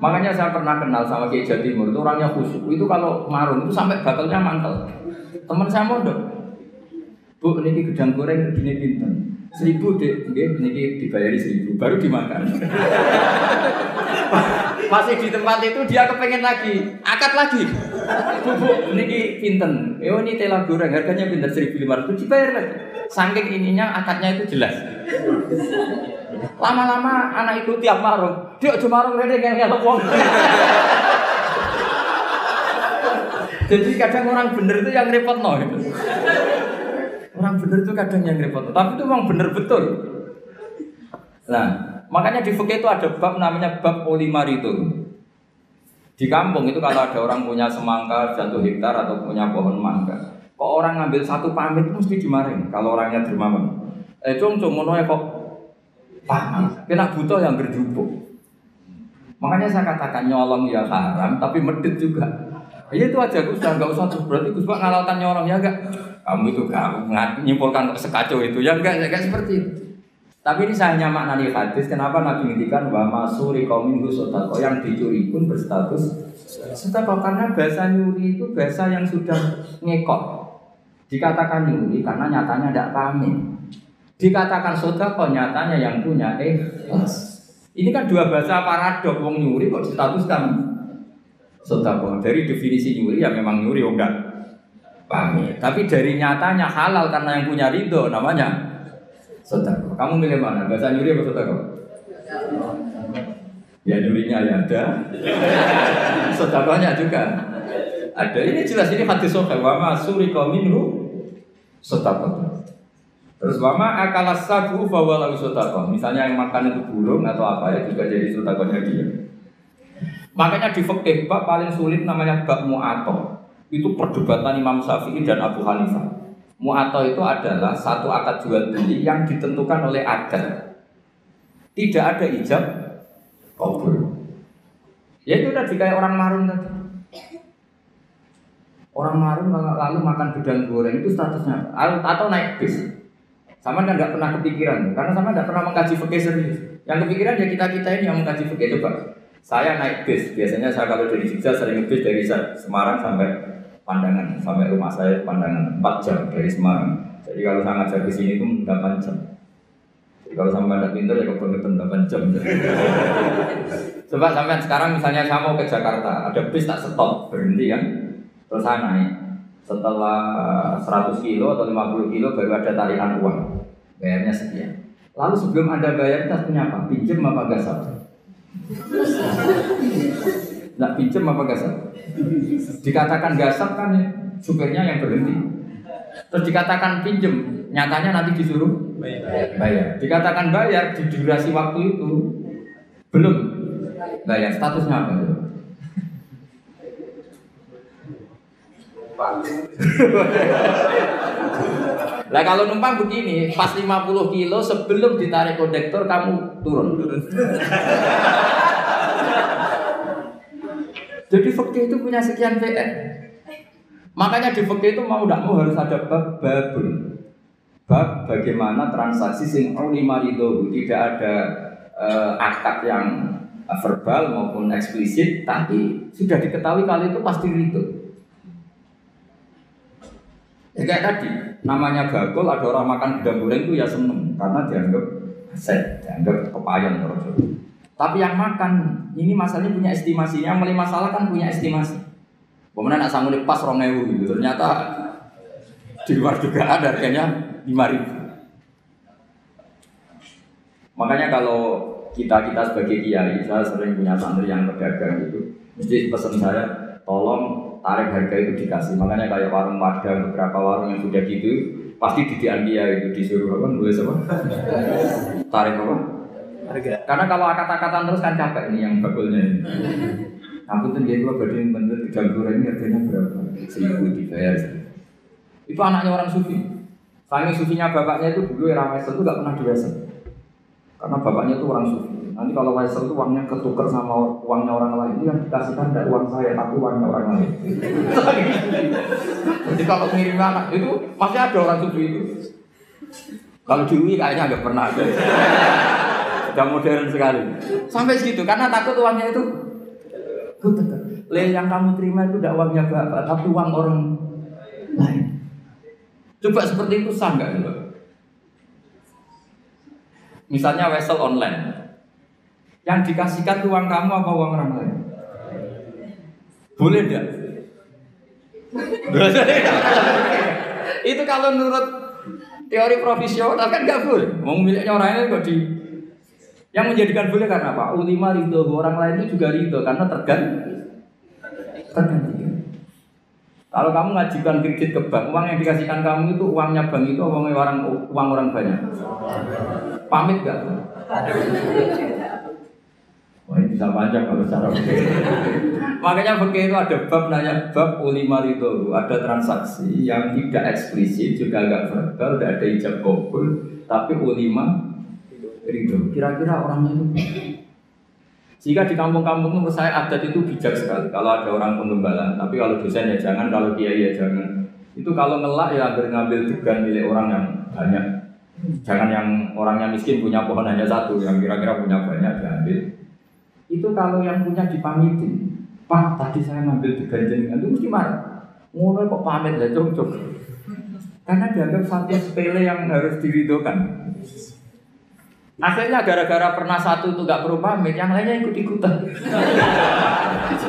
Makanya saya pernah kenal sama Kiai Jawa Timur itu orangnya khusyuk. Itu kalau marun itu sampai bakalnya mantel. Teman saya mondok. Bu, ini gedang goreng begini pinter. Seribu deh, ini dibayari seribu, baru dimakan. *laughs* Masih di tempat itu dia kepengen lagi, akad lagi. Bubuk, ini pinten. Oh ini tela goreng, harganya pinter seribu lima ratus, dibayar lagi. Saking ininya akadnya itu jelas. Lama-lama anak itu tiap marung, dia cuma marung rene yang ngelok. Jadi kadang orang bener itu yang repot no. Orang bener itu kadang yang repot, tapi itu memang bener betul. Nah, makanya di fikih itu ada bab namanya bab polimar itu. Di kampung itu kalau ada orang punya semangka satu hektar atau punya pohon mangga, kok orang ngambil satu pamit mesti dimarahin kalau orangnya dermawan. Eh cung cung mono kok paham, kena butuh yang berjubuk. Makanya saya katakan nyolong ya haram, tapi medit juga. Ya itu aja Gus, nggak usah terus berarti Gus Pak ngalalkan nyolong ya enggak? kamu itu gak nyimpulkan sekacau itu ya enggak enggak seperti itu. Tapi ini saya maknani hadis. Kenapa Nabi ngintikan bahwa masuri kaumin sotako yang dicuri pun berstatus sotako karena bahasa nyuri itu bahasa yang sudah ngekok. Dikatakan nyuri karena nyatanya tidak pamit. Dikatakan sotako nyatanya yang punya eh Ini kan dua bahasa paradok. Wong nyuri kok statuskan sotako. Dari definisi nyuri ya memang nyuri oh enggak pamit. Tapi dari nyatanya halal karena yang punya ridho namanya sedekah. Kamu milih mana? Bahasa nyuri apa sedekah? Ya nyurinya ya ada. *laughs* Sedekahnya juga ada. Ini jelas ini hadis sahih wa ma surika minhu sedekah. Terus wama akalas sabu bahwa lalu sedekah. Misalnya yang makan itu burung atau apa ya juga jadi sedekahnya dia. Makanya di fikih bab paling sulit namanya bab mu'atok itu perdebatan Imam Syafi'i dan Abu Hanifah. Mu'ato itu adalah satu akad jual beli yang ditentukan oleh adat. Tidak ada ijab kabul. Ya itu tadi kayak orang marun tadi. Orang marun lalu makan gedang goreng itu statusnya atau naik bis. Sama kan nggak pernah kepikiran karena sama nggak pernah mengkaji fikih serius. Yang kepikiran ya kita kita ini yang mengkaji fikih coba. Saya naik bis, biasanya saya kalau dari Jogja sering bis dari Semarang sampai pandangan sampai rumah saya pandangan 4 jam dari Semarang. Jadi kalau saya ngajar di sini itu 8 jam. kalau sampai ada pintar ya kebangetan 8 jam. *laughs* Coba sampai sekarang misalnya saya mau ke Jakarta, ada bis tak stop, berhenti kan, terus saya naik. Setelah 100 kilo atau 50 kilo baru ada tarikan uang, bayarnya sekian. Lalu sebelum anda bayar kita punya apa? Pinjem apa gasap? Nggak pinjem apa gasap? Dikatakan gasap kan ya, supirnya yang berhenti. Terus dikatakan pinjem, nyatanya nanti disuruh bayar. Dikatakan bayar di durasi waktu itu belum bayar. Statusnya apa? Lah kalau numpang begini, pas 50 kilo sebelum ditarik kondektor kamu turun. turun. *laughs* Jadi fakir itu punya sekian VR. Makanya di fakir itu mau tidak mau harus ada bab babul. Bab bagaimana transaksi sing lima itu tidak ada uh, akad yang verbal maupun eksplisit, tapi sudah diketahui kali itu pasti ridho. Ya kayak tadi, namanya bakul ada orang makan gedang goreng itu ya seneng karena dianggap aset, dianggap kepayan terus. Tapi yang makan ini masalahnya punya estimasi, yang mulai masalah kan punya estimasi. Kemudian nak sanggup pas rong gitu, ternyata di luar juga ada harganya lima ribu. Makanya kalau kita kita sebagai kiai, saya sering punya santri yang pedagang itu, mesti pesan saya, tolong tarik harga itu dikasih. Makanya kayak warung Padang, beberapa warung yang sudah gitu, pasti didian dia itu disuruh apa? Boleh apa? Tarik apa? Harga. Karena kalau akad-akatan terus kan capek nih yang bakulnya ini. Aku tuh dia dua badan bener tiga ini harganya berapa? Seribu dibayar. Itu anaknya orang sufi. Saking sufinya bapaknya itu dulu era Wesel itu gak pernah di Karena bapaknya itu orang sufi. Nanti kalau Wesel itu uangnya ketukar sama uangnya orang lain itu yang dikasihkan dari uang saya, tapi uangnya orang lain. Jadi kalau ngirim anak itu masih ada orang sufi itu. Kalau di UI kayaknya nggak pernah. Sudah modern sekali. Sampai segitu karena takut uangnya itu Le yang kamu terima itu tidak uangnya bapak, tapi uang orang lain. Coba seperti itu sah nggak Misalnya wesel online, yang dikasihkan uang kamu apa uang orang lain? Boleh tidak? *laughs* itu kalau menurut teori profesional kan nggak boleh. Mau miliknya orang lain kok di yang menjadikan boleh karena apa? Ulima ridho, orang lain itu juga ridho karena tergantung. Tergantung. Kalau kamu ngajukan kredit ke bank, uang yang dikasihkan kamu itu uangnya bank itu uangnya orang uang orang banyak. Pamit gak? Wah ini bisa panjang kalau secara Makanya begini itu ada bab nanya bab ulima itu ada transaksi yang tidak eksplisit juga agak verbal, tidak ada ijab kabul, tapi ulima ridho. Kira-kira orangnya itu jika di kampung-kampung menurut saya adat itu bijak sekali. Kalau ada orang penggembalaan, tapi kalau dosen ya jangan, kalau kiai ya jangan. Itu kalau ngelak ya hampir ngambil degan milik orang yang banyak. Jangan yang orangnya miskin punya pohon hanya satu, yang kira-kira punya banyak diambil. Itu kalau yang punya dipamitin. Pak, tadi saya ngambil degan jenengan itu mesti marah. Ngono kok pamit ya, cok Karena dianggap satu sepele yang harus diridokan. Akhirnya gara-gara pernah satu itu gak perlu pamit, yang lainnya ikut ikutan. *laughs*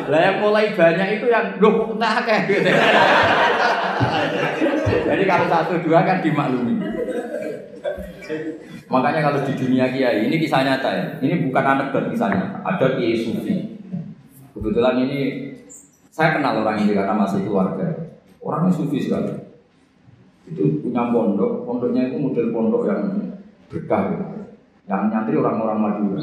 lah yang mulai banyak itu yang loh entah kayak gitu. Jadi kalau satu dua kan dimaklumi. Makanya kalau di dunia kiai ini kisah nyata ya. Ini bukan anekdot kisahnya. Ada kiai sufi. Kebetulan ini saya kenal orang ini karena masih keluarga. Orangnya sufi sekali. Itu punya pondok. Pondoknya itu model pondok yang berkah. Yang nyantri orang-orang Madura.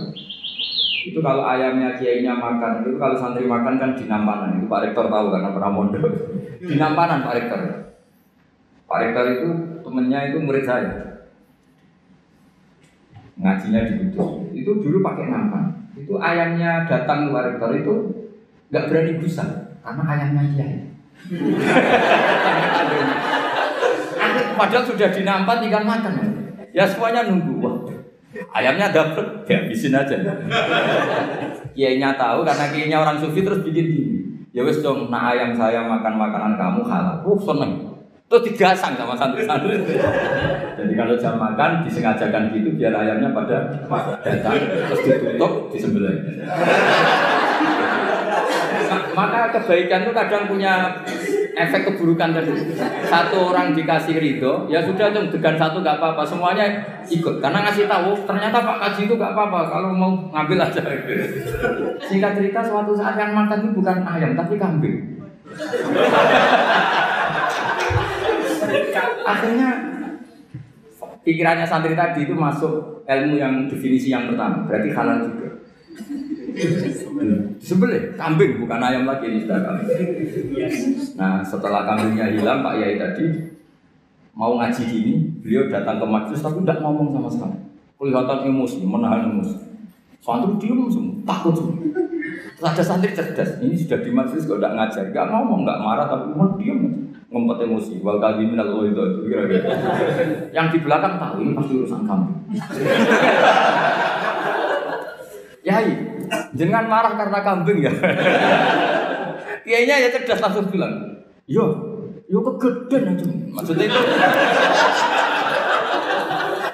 Itu kalau ayamnya kiainya makan, itu kalau santri makan kan di Nampanan. Itu Pak Rektor tahu karena pernah mondok. *laughs* Di Nampanan Pak Rektor. Pak Rektor itu temennya itu murid saya. Ngajinya di. Itu dulu pakai nampan. Itu ayamnya datang Pak Rektor itu nggak berani busa karena ayamnya kiai. *laughs* Padahal sudah dinampan tinggal makan. Ya semuanya nunggu. Wah, Ayamnya dapet, habisin aja. Kiainya tahu karena kiainya orang sufi terus bikin gini. Ya wes dong, nah ayam saya makan makanan kamu halal. Uh seneng. Terus digasang sama santri-santri. Jadi kalau jam makan disengajakan gitu biar ayamnya pada datang terus ditutup disembelih. Maka kebaikan itu kadang punya efek keburukan tadi. Satu orang dikasih ridho, ya sudah dong degan satu nggak apa-apa, semuanya ikut. Karena ngasih tahu ternyata Pak Kaji itu nggak apa-apa, kalau mau ngambil aja. Singkat cerita suatu saat yang makan itu bukan ayam tapi kambing. Akhirnya pikirannya santri tadi itu masuk ilmu yang definisi yang pertama, berarti halal juga. Disembelih, kambing bukan ayam lagi ini sudah kambing. Nah setelah kambingnya hilang Pak Yai tadi mau ngaji gini, beliau datang ke majelis tapi tidak ngomong sama sekali. Kelihatan emosi, menahan emosi. Santri diem semua, takut semua. Terus ada santri cerdas, ini sudah di majelis kok tidak ngajar, nggak ngomong, nggak marah tapi mau diem ngumpet emosi wal kalimin al itu kira-kira yang di belakang tahu ini pasti urusan kamu *laughs* Yai, jangan marah karena kambing ya. Kiainya ya cerdas langsung bilang, yo, yo kegedean aja. Maksudnya itu.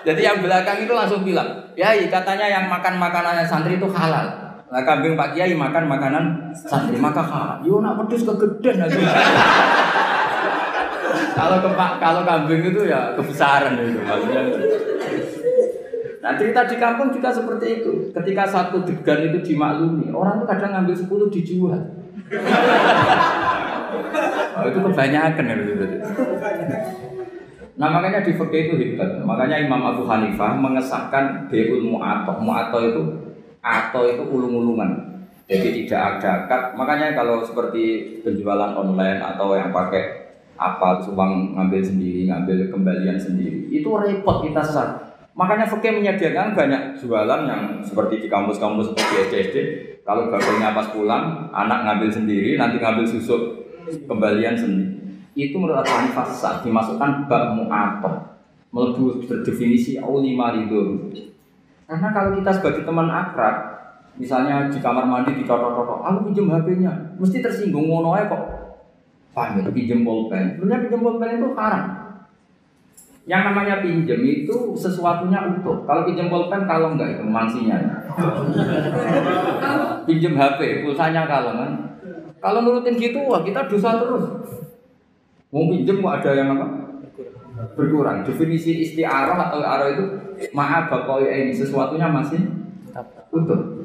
Jadi yang belakang itu langsung bilang, Yai katanya yang makan makanannya santri itu halal. Nah kambing Pak Kiai makan makanan santri maka halal. Yo nak pedes kegedean aja. kalau kalau kambing itu ya kebesaran itu maksudnya. Nah cerita di kampung juga seperti itu. Ketika satu degan itu dimaklumi, orang itu kadang ngambil sepuluh dijual. oh, itu kebanyakan ya Nah makanya di fikih itu hebat. Makanya Imam Abu Hanifah mengesahkan beul mu'atoh. Mu'atoh itu atau itu ulung-ulungan. Jadi tidak ada akad. Makanya kalau seperti penjualan online atau yang pakai apa uang ngambil sendiri, ngambil kembalian sendiri, itu repot kita sesat. Makanya fakir menyediakan banyak jualan yang seperti di kampus-kampus seperti SD SD. Kalau bapaknya pas pulang, anak ngambil sendiri, nanti ngambil susu kembalian sendiri. Itu menurut Tuhan fasa dimasukkan bab mu'atoh. Melebu berdefinisi aulima ridho. Karena kalau kita sebagai teman akrab, misalnya di kamar mandi ditotok-totok, aku pinjam HP-nya, mesti tersinggung ngono kok. Paham ya, pinjam pulpen. Sebenarnya pinjam pulpen itu haram. Yang namanya pinjem itu sesuatunya utuh. Kalau pinjem pulpen kalau enggak itu mansinya. pinjem HP, pulsanya kalau kan. Kalau nurutin gitu, wah kita dosa terus. Mau pinjem kok ada yang apa? Berkurang. Definisi istiarah atau arah itu maaf bapak ini sesuatunya masih utuh.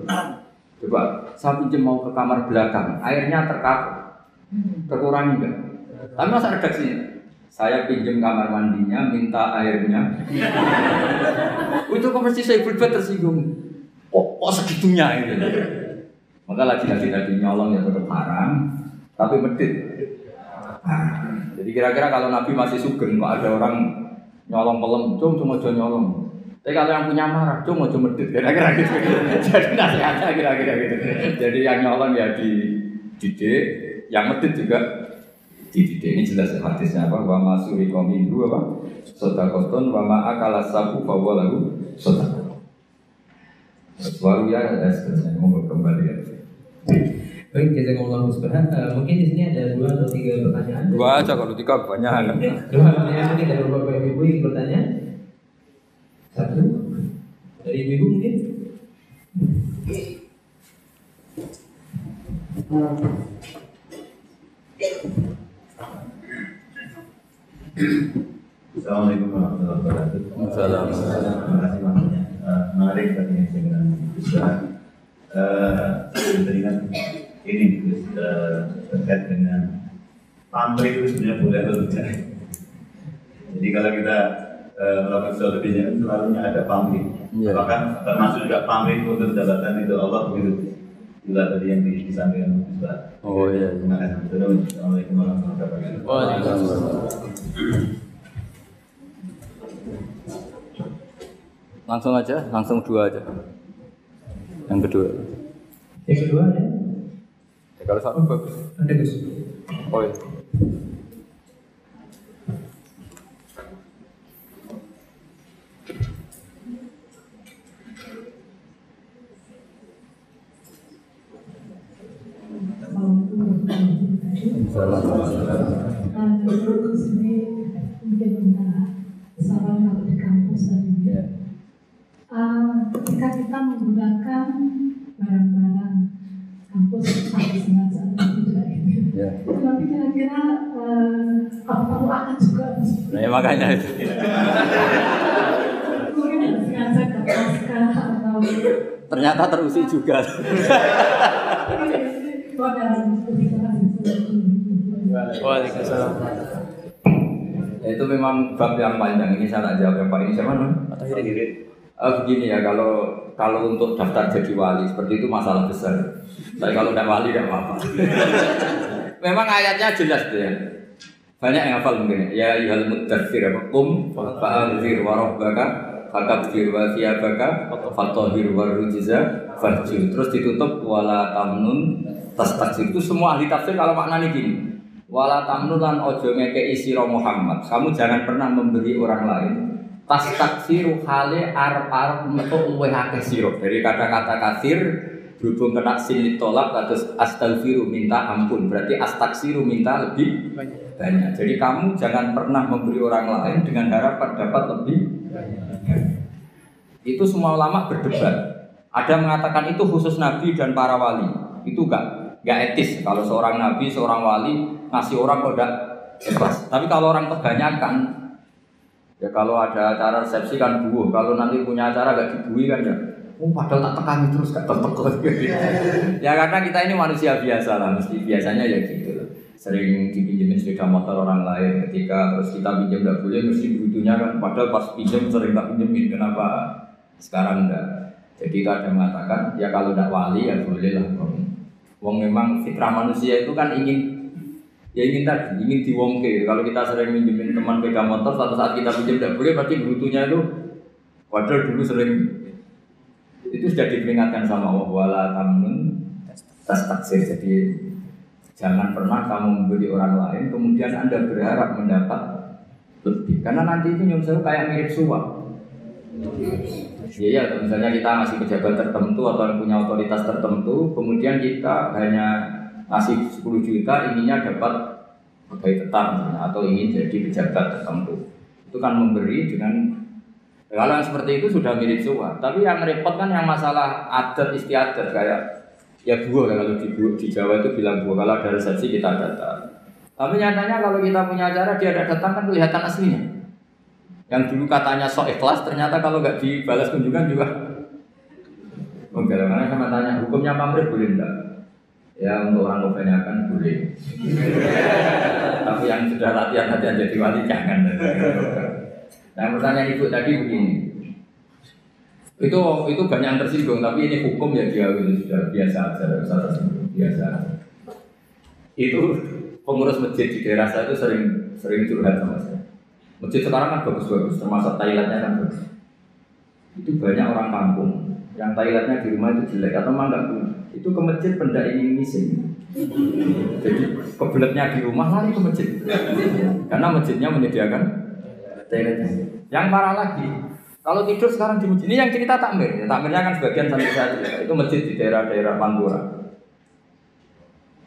Coba saya pinjem mau ke kamar belakang, airnya terkapur. Terkurangi enggak? Tapi masa redaksinya? Saya pinjam kamar mandinya, minta airnya. itu konversi saya berbuat tersinggung. Oh, oh segitunya itu. Maka lagi-lagi tadi nyolong ya tetap haram, tapi medit. Jadi kira-kira kalau Nabi masih sugeng, kok ada orang nyolong pelem, cum cuma jual nyolong. Tapi kalau yang punya marah, cuma cuma medit, kira-kira gitu. *laughs* Jadi nasihatnya kira-kira gitu. Jadi yang nyolong ya di didik, yang medit juga dididik ini jelas hadisnya apa wa masuri komindu apa sodakoton wa ma'akala sabu bahwa lagu sodakoton Waru ya ada seterusnya mau kembali ya
Baik, jazakumullah khairan. Uh, mungkin di sini ada dua atau tiga pertanyaan.
Dua aja kalau tiga banyak.
Dua pertanyaan mungkin dari bapak ibu yang bertanya. Satu dari ibu mungkin.
Assalamualaikum warahmatullahi wabarakatuh.
Assalamualaikum.
Terima kasih banyak. Uh, menarik tadi yang saya bilang bisa uh, teringat ini uh, terkait dengan pamrih itu sebenarnya boleh atau tidak. Jadi kalau kita uh, melakukan sesuatu biasanya selalunya ada pamrih.
Iya.
Bahkan termasuk juga pamrih untuk jabatan itu Allah begitu. Bila tadi yang disampaikan Ustaz.
Oh iya.
Terima kasih. Assalamualaikum warahmatullahi wabarakatuh.
Langsung aja, langsung dua aja. Yang kedua.
Yang kedua ada.
Ya, kalau satu bagus.
Ada Gus.
Oh iya. Nah, ya makanya itu. Ternyata terusik juga.
Waalaikumsalam.
Ya, itu memang bab yang panjang. Ini saya tak jawab yang paling siapa namanya?
Atau hirit-hirit.
Eh, begini ya, kalau kalau untuk daftar jadi wali seperti itu masalah besar. Tapi kalau tidak wali tidak apa-apa. *laughs* Memang ayatnya jelas tuh ya. Banyak yang hafal mungkin ya. Ya yuhal mudathir apa kum fa'anzir wa rabbaka fakabir wa thiyabaka fatahir wa rujza farjil. Terus ditutup wala tamnun tas itu semua ahli tafsir kalau maknanya gini. Wala tamnun lan ojo ngekei sira Muhammad. Kamu jangan pernah memberi orang lain tas taksiru hale arep arep metu luweh akeh sira dari kata-kata kafir berhubung kena sin ditolak terus astaghfiru minta ampun. Berarti astaksiru minta lebih banyak. jadi kamu jangan pernah memberi orang lain dengan harapan dapat lebih itu semua ulama berdebat. Ada mengatakan itu khusus nabi dan para wali. Itu enggak enggak etis. Kalau seorang nabi seorang wali ngasih orang kok enggak bebas tapi kalau orang kebanyakan Ya kalau ada acara resepsi kan buuh, kalau nanti punya acara gak dibui kan ya. Oh padahal tak tekani terus gak tertekan. ya karena kita ini manusia biasa lah, mesti biasanya ya gitu loh. Sering dipinjemin sepeda motor orang lain ketika terus kita pinjam gak boleh mesti butuhnya kan padahal pas pinjam sering tak pinjemin kenapa sekarang enggak. Jadi itu ada mengatakan ya kalau tidak wali ya boleh lah. Wong memang fitrah manusia itu kan ingin ya ingin tadi ingin diwongke kalau kita sering minjemin teman beda motor suatu saat kita pinjam tidak boleh berarti butuhnya itu padahal dulu sering itu sudah diperingatkan sama Allah wala tamnun tas taksir jadi jangan pernah kamu memberi orang lain kemudian anda berharap mendapat lebih. Karena nanti itu nyusul kayak mirip suap. Iya, ya, misalnya kita ngasih pejabat tertentu atau yang punya otoritas tertentu, kemudian kita hanya ngasih 10 juta inginnya dapat pegawai tetap atau ingin jadi pejabat tertentu. Itu kan memberi dengan kalau yang seperti itu sudah mirip suap tapi yang repot kan yang masalah adat istiadat. Kayak ya buah kalau di, di Jawa itu bilang buah. Kalau ada resepsi kita datang. Tapi nyatanya kalau kita punya acara dia ada datang kan kelihatan aslinya. Yang dulu katanya sok ikhlas ternyata kalau nggak dibalas kunjungan juga. Oke, karena saya tanya hukumnya pamrih boleh enggak? Ya untuk orang kebanyakan boleh. *laughs* Tapi yang sudah latihan-latihan jadi wali jangan. Nah pertanyaan ibu tadi begini. Itu itu banyak yang tersinggung, tapi ini hukum ya dia sudah biasa aja, biasa. Itu pengurus masjid di daerah saya itu sering sering curhat sama saya. Masjid sekarang kan bagus-bagus, termasuk Thailandnya kan bagus. Itu banyak orang kampung yang Thailandnya di rumah itu jelek atau memang itu ke masjid benda ini missing jadi kebeletnya di rumah lari ke masjid karena masjidnya menyediakan yang parah lagi kalau tidur sekarang di masjid. Ini yang cerita takmir. Ya, takmirnya kan sebagian santri saya cerita itu masjid di daerah-daerah Pantura.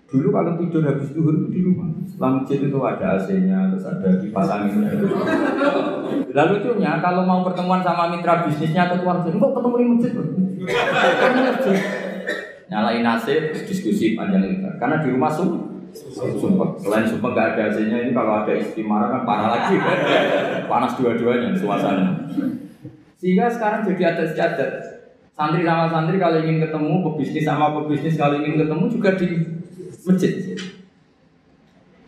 Dulu kalau tidur habis duhur itu di rumah. Setelah masjid itu ada AC-nya terus ada kipas angin lalu lucunya kalau mau pertemuan sama mitra bisnisnya atau keluarga kok ketemu di masjid nyalain AC diskusi panjang lebar. Karena di rumah sum sumpah. Selain sumpah nggak ada AC-nya ini kalau ada istri marah kan parah lagi. *laughs* Panas dua-duanya suasana. Sehingga sekarang jadi ada istiadat santri sama santri kalau ingin ketemu pebisnis sama pebisnis kalau ingin ketemu juga di masjid.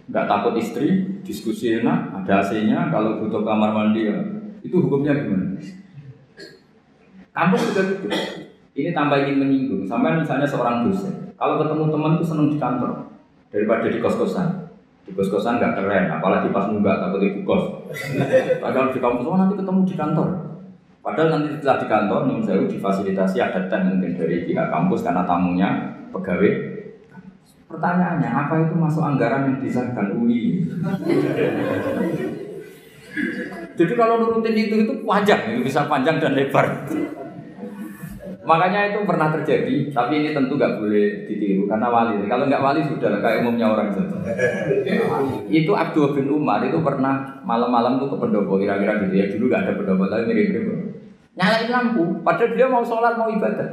Nggak takut istri diskusi enak ada AC-nya kalau butuh kamar mandi ya itu hukumnya gimana? Kampus juga gitu. Ini tambah ingin menyinggung. Sampai misalnya seorang dosen kalau ketemu teman tuh seneng di kantor daripada di kos-kosan di kos-kosan nggak keren apalagi pas nunggak takut ibu kos padahal di kampus oh nanti ketemu di kantor padahal nanti setelah di kantor nih saya difasilitasi ada ten mungkin dari pihak kampus karena tamunya pegawai Pertanyaannya, apa itu masuk anggaran yang disahkan UI? Jadi kalau nurutin itu itu panjang, itu bisa panjang dan lebar. Makanya itu pernah terjadi, tapi ini tentu nggak boleh ditiru karena wali. Kalau nggak wali sudah kayak umumnya orang saja. itu Abdul bin Umar itu pernah malam-malam tuh ke pendopo kira-kira gitu ya. Dulu nggak ada pendopo tapi mirip-mirip. Nyalain lampu, padahal dia mau sholat mau ibadah.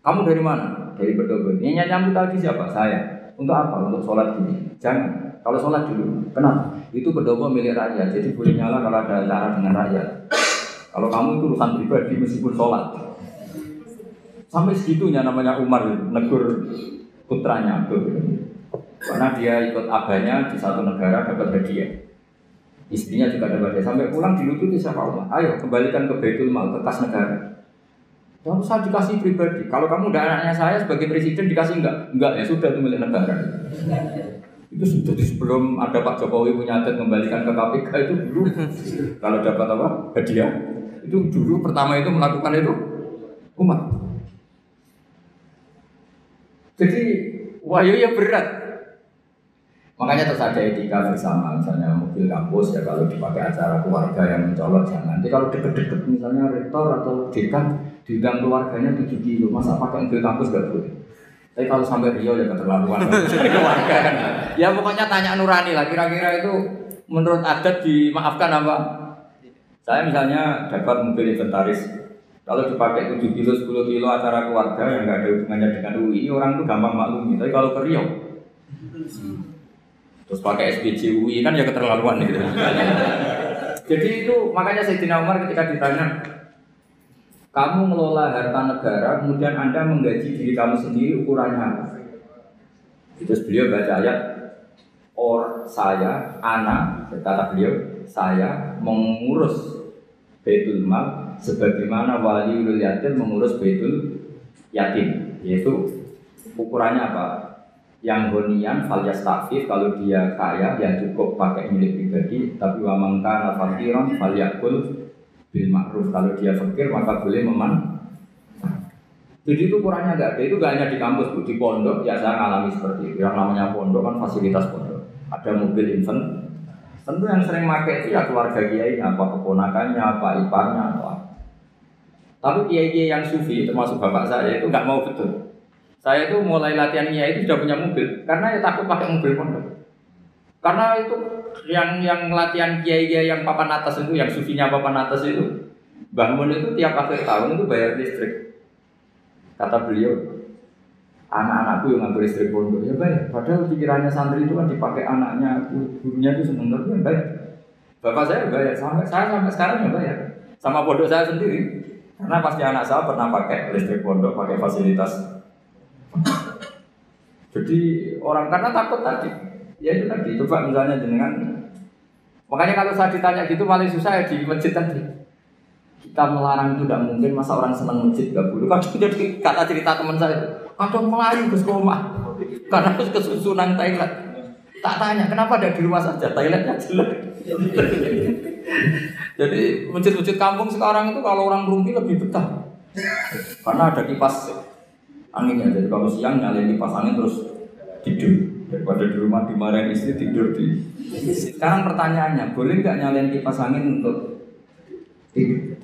Kamu dari mana? Dari pendopo. Ini lampu tadi siapa? Saya. Untuk apa? Untuk sholat gini. Jangan. Kalau sholat dulu. Kenapa? Itu pendopo milik rakyat. Jadi boleh nyala kalau ada acara dengan rakyat. Kalau kamu itu urusan pribadi meskipun sholat. Sampai segitunya namanya Umar negur putranya Abdul. Karena dia ikut abahnya di satu negara dapat hadiah. Istrinya juga dapat hadiah. Sampai pulang dilututi siapa Umar. Ayo kembalikan ke Baitul Mal, ke kas negara. Kalau saya dikasih pribadi. Kalau kamu udah anaknya saya sebagai presiden dikasih enggak? Enggak ya sudah itu milik negara. Itu sudah sebelum ada Pak Jokowi punya adat kembalikan ke KPK itu dulu. Kalau dapat apa? Hadiah. Itu dulu pertama itu melakukan itu umat. Jadi wahyu ya berat. Makanya terus ada etika bersama, misalnya mobil kampus ya kalau dipakai acara keluarga yang mencolok jangan. Nanti kalau deket-deket misalnya rektor atau dekan diundang keluarganya 7 kilo, masa pakai mobil kampus gak boleh. Tapi kalau sampai Rio ya keterlaluan *laughs* keluarga kan. Ya pokoknya tanya Nurani lah, kira-kira itu menurut adat dimaafkan apa? Saya misalnya dapat mobil inventaris kalau dipakai 7 kilo, 10 kilo acara keluarga yang nggak ada hubungannya dengan UI, orang tuh gampang maklumi. Tapi kalau ke Riau, terus pakai SPJ UI kan ya keterlaluan gitu. *laughs* Jadi itu makanya Sayyidina Umar ketika ditanya, kamu ngelola harta negara, kemudian Anda menggaji diri kamu sendiri ukurannya apa? Itu beliau baca ayat, or saya, anak, kata beliau, saya mengurus Baitul Mal sebagaimana wali yatim mengurus baitul yatim yaitu ukurannya apa? Yang honian falias takfif kalau dia kaya ya cukup pakai milik pribadi tapi wa mangkana fakiran falyakul bil ma'ruf. Kalau dia fakir maka boleh meman jadi itu ukurannya enggak ada. Itu enggak hanya di kampus bu di pondok ya saya ngalami seperti itu. Yang namanya pondok kan fasilitas pondok. Ada mobil infant. Tentu yang sering pakai itu ya keluarga kiai apa keponakannya apa iparnya tapi kiai-kiai yang sufi termasuk bapak saya itu nggak mau betul. Saya itu mulai latihan kiai itu sudah punya mobil karena ya takut pakai mobil pondok. Karena itu yang yang latihan kiai-kiai yang papan atas itu yang sufinya papan atas itu bangun itu tiap akhir tahun itu bayar listrik. Kata beliau, anak-anakku yang ngambil listrik pondok ya bayar. Padahal pikirannya santri itu kan dipakai anaknya, gurunya itu seneng tapi ya bayar. Bapak saya bayar sampai saya sampai sekarang ya bayar. Sama pondok saya sendiri. Karena pasti anak saya pernah pakai listrik pondok, pakai fasilitas. Jadi orang karena takut tadi, ya itu tadi. Coba misalnya dengan, makanya kalau saya ditanya gitu paling susah ya di masjid tadi. Kita melarang itu tidak mungkin, masa orang senang masjid gak boleh. Kadang jadi kata cerita teman saya itu, kadang melayu ke sekolah karena harus kesusunan Thailand. Tak tanya, kenapa ada di rumah saja? Thailandnya jelek. Jadi masjid-masjid kampung sekarang itu kalau orang rumpi lebih betah. Karena ada kipas anginnya. Jadi kalau siang nyalain kipas angin terus tidur. Daripada di rumah dimarahin istri tidur di. Sekarang pertanyaannya, boleh nggak nyalain kipas angin untuk tidur?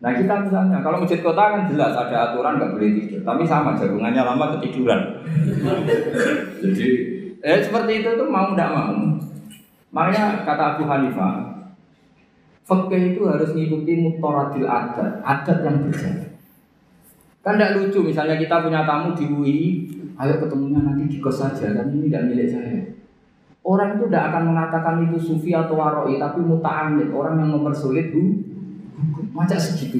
Nah kita misalnya, kalau masjid kota kan jelas ada aturan nggak boleh tidur, tapi sama jagungannya lama ketiduran. Jadi, eh seperti itu tuh mau tidak mau. Makanya kata Abu Hanifah, Fakih itu harus ngikuti mutoradil adat, adat yang berjalan. Kan tidak lucu, misalnya kita punya tamu di UI, ayo ketemunya nanti di kos saja, kan ini tidak milik saya. Orang itu tidak akan mengatakan itu sufi atau waroi, tapi muta'amid, orang yang mempersulit bu, macam segitu.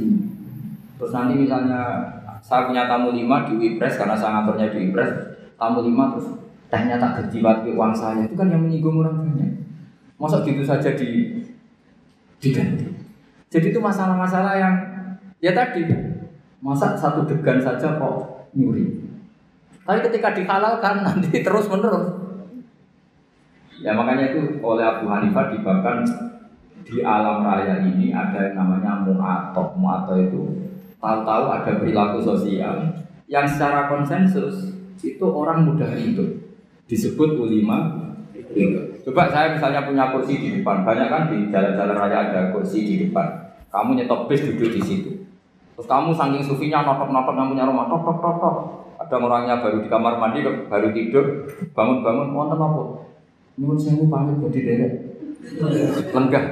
Terus nanti misalnya saya punya tamu lima di Wipres karena saya ngaturnya di Wipres, tamu lima terus tehnya tak gaji uang saya itu kan yang menyinggung orang banyak. Masa gitu saja di diganti. Jadi itu masalah-masalah yang ya tadi masa satu degan saja kok nyuri. Tapi ketika dihalalkan *laughs* nanti terus menerus. Ya makanya itu oleh Abu Hanifah dibahkan di alam raya ini ada yang namanya mu'atok. Mu'atok itu tahu-tahu ada perilaku sosial yang secara konsensus itu orang mudah hidup disebut ulima Coba saya misalnya punya kursi di depan, banyak kan di jalan-jalan raya ada kursi di depan. Kamu nyetop bis duduk di situ. Terus kamu saking sufinya notok-notok yang punya rumah, tok tok tok tok. Ada orangnya baru di kamar mandi, baru tidur, bangun-bangun, wonten apa? Nyuwun sewu pamit bodi derek. Lenggah.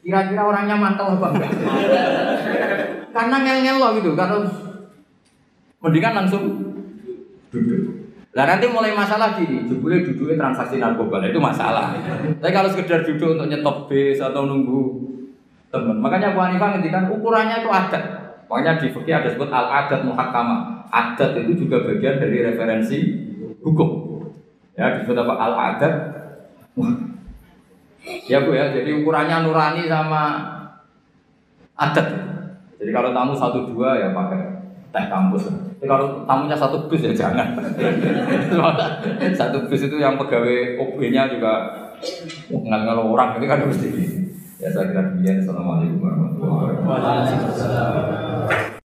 Kira-kira orangnya mantel apa enggak? Karena ngel-ngel loh gitu, karena mendingan langsung duduk. Lah nanti mulai masalah gini, jebule duduknya transaksi narkoba, nah, itu masalah. Tapi kalau sekedar duduk untuk nyetop bis atau nunggu teman, makanya Bu Hanifah ngendikan ukurannya itu adat. Makanya di fikih ada sebut al adat muhakama. Adat itu juga bagian dari referensi hukum. Ya disebut apa al adat. Ya Bu ya, jadi ukurannya nurani sama adat. Jadi kalau tamu satu dua ya pakai teh kampus. Tapi kalau tamunya satu bus ya jangan. *laughs* satu bus itu yang pegawai OB-nya juga nggak orang itu kan mesti. Ya saya kira demikian. Assalamualaikum warahmatullahi wabarakatuh.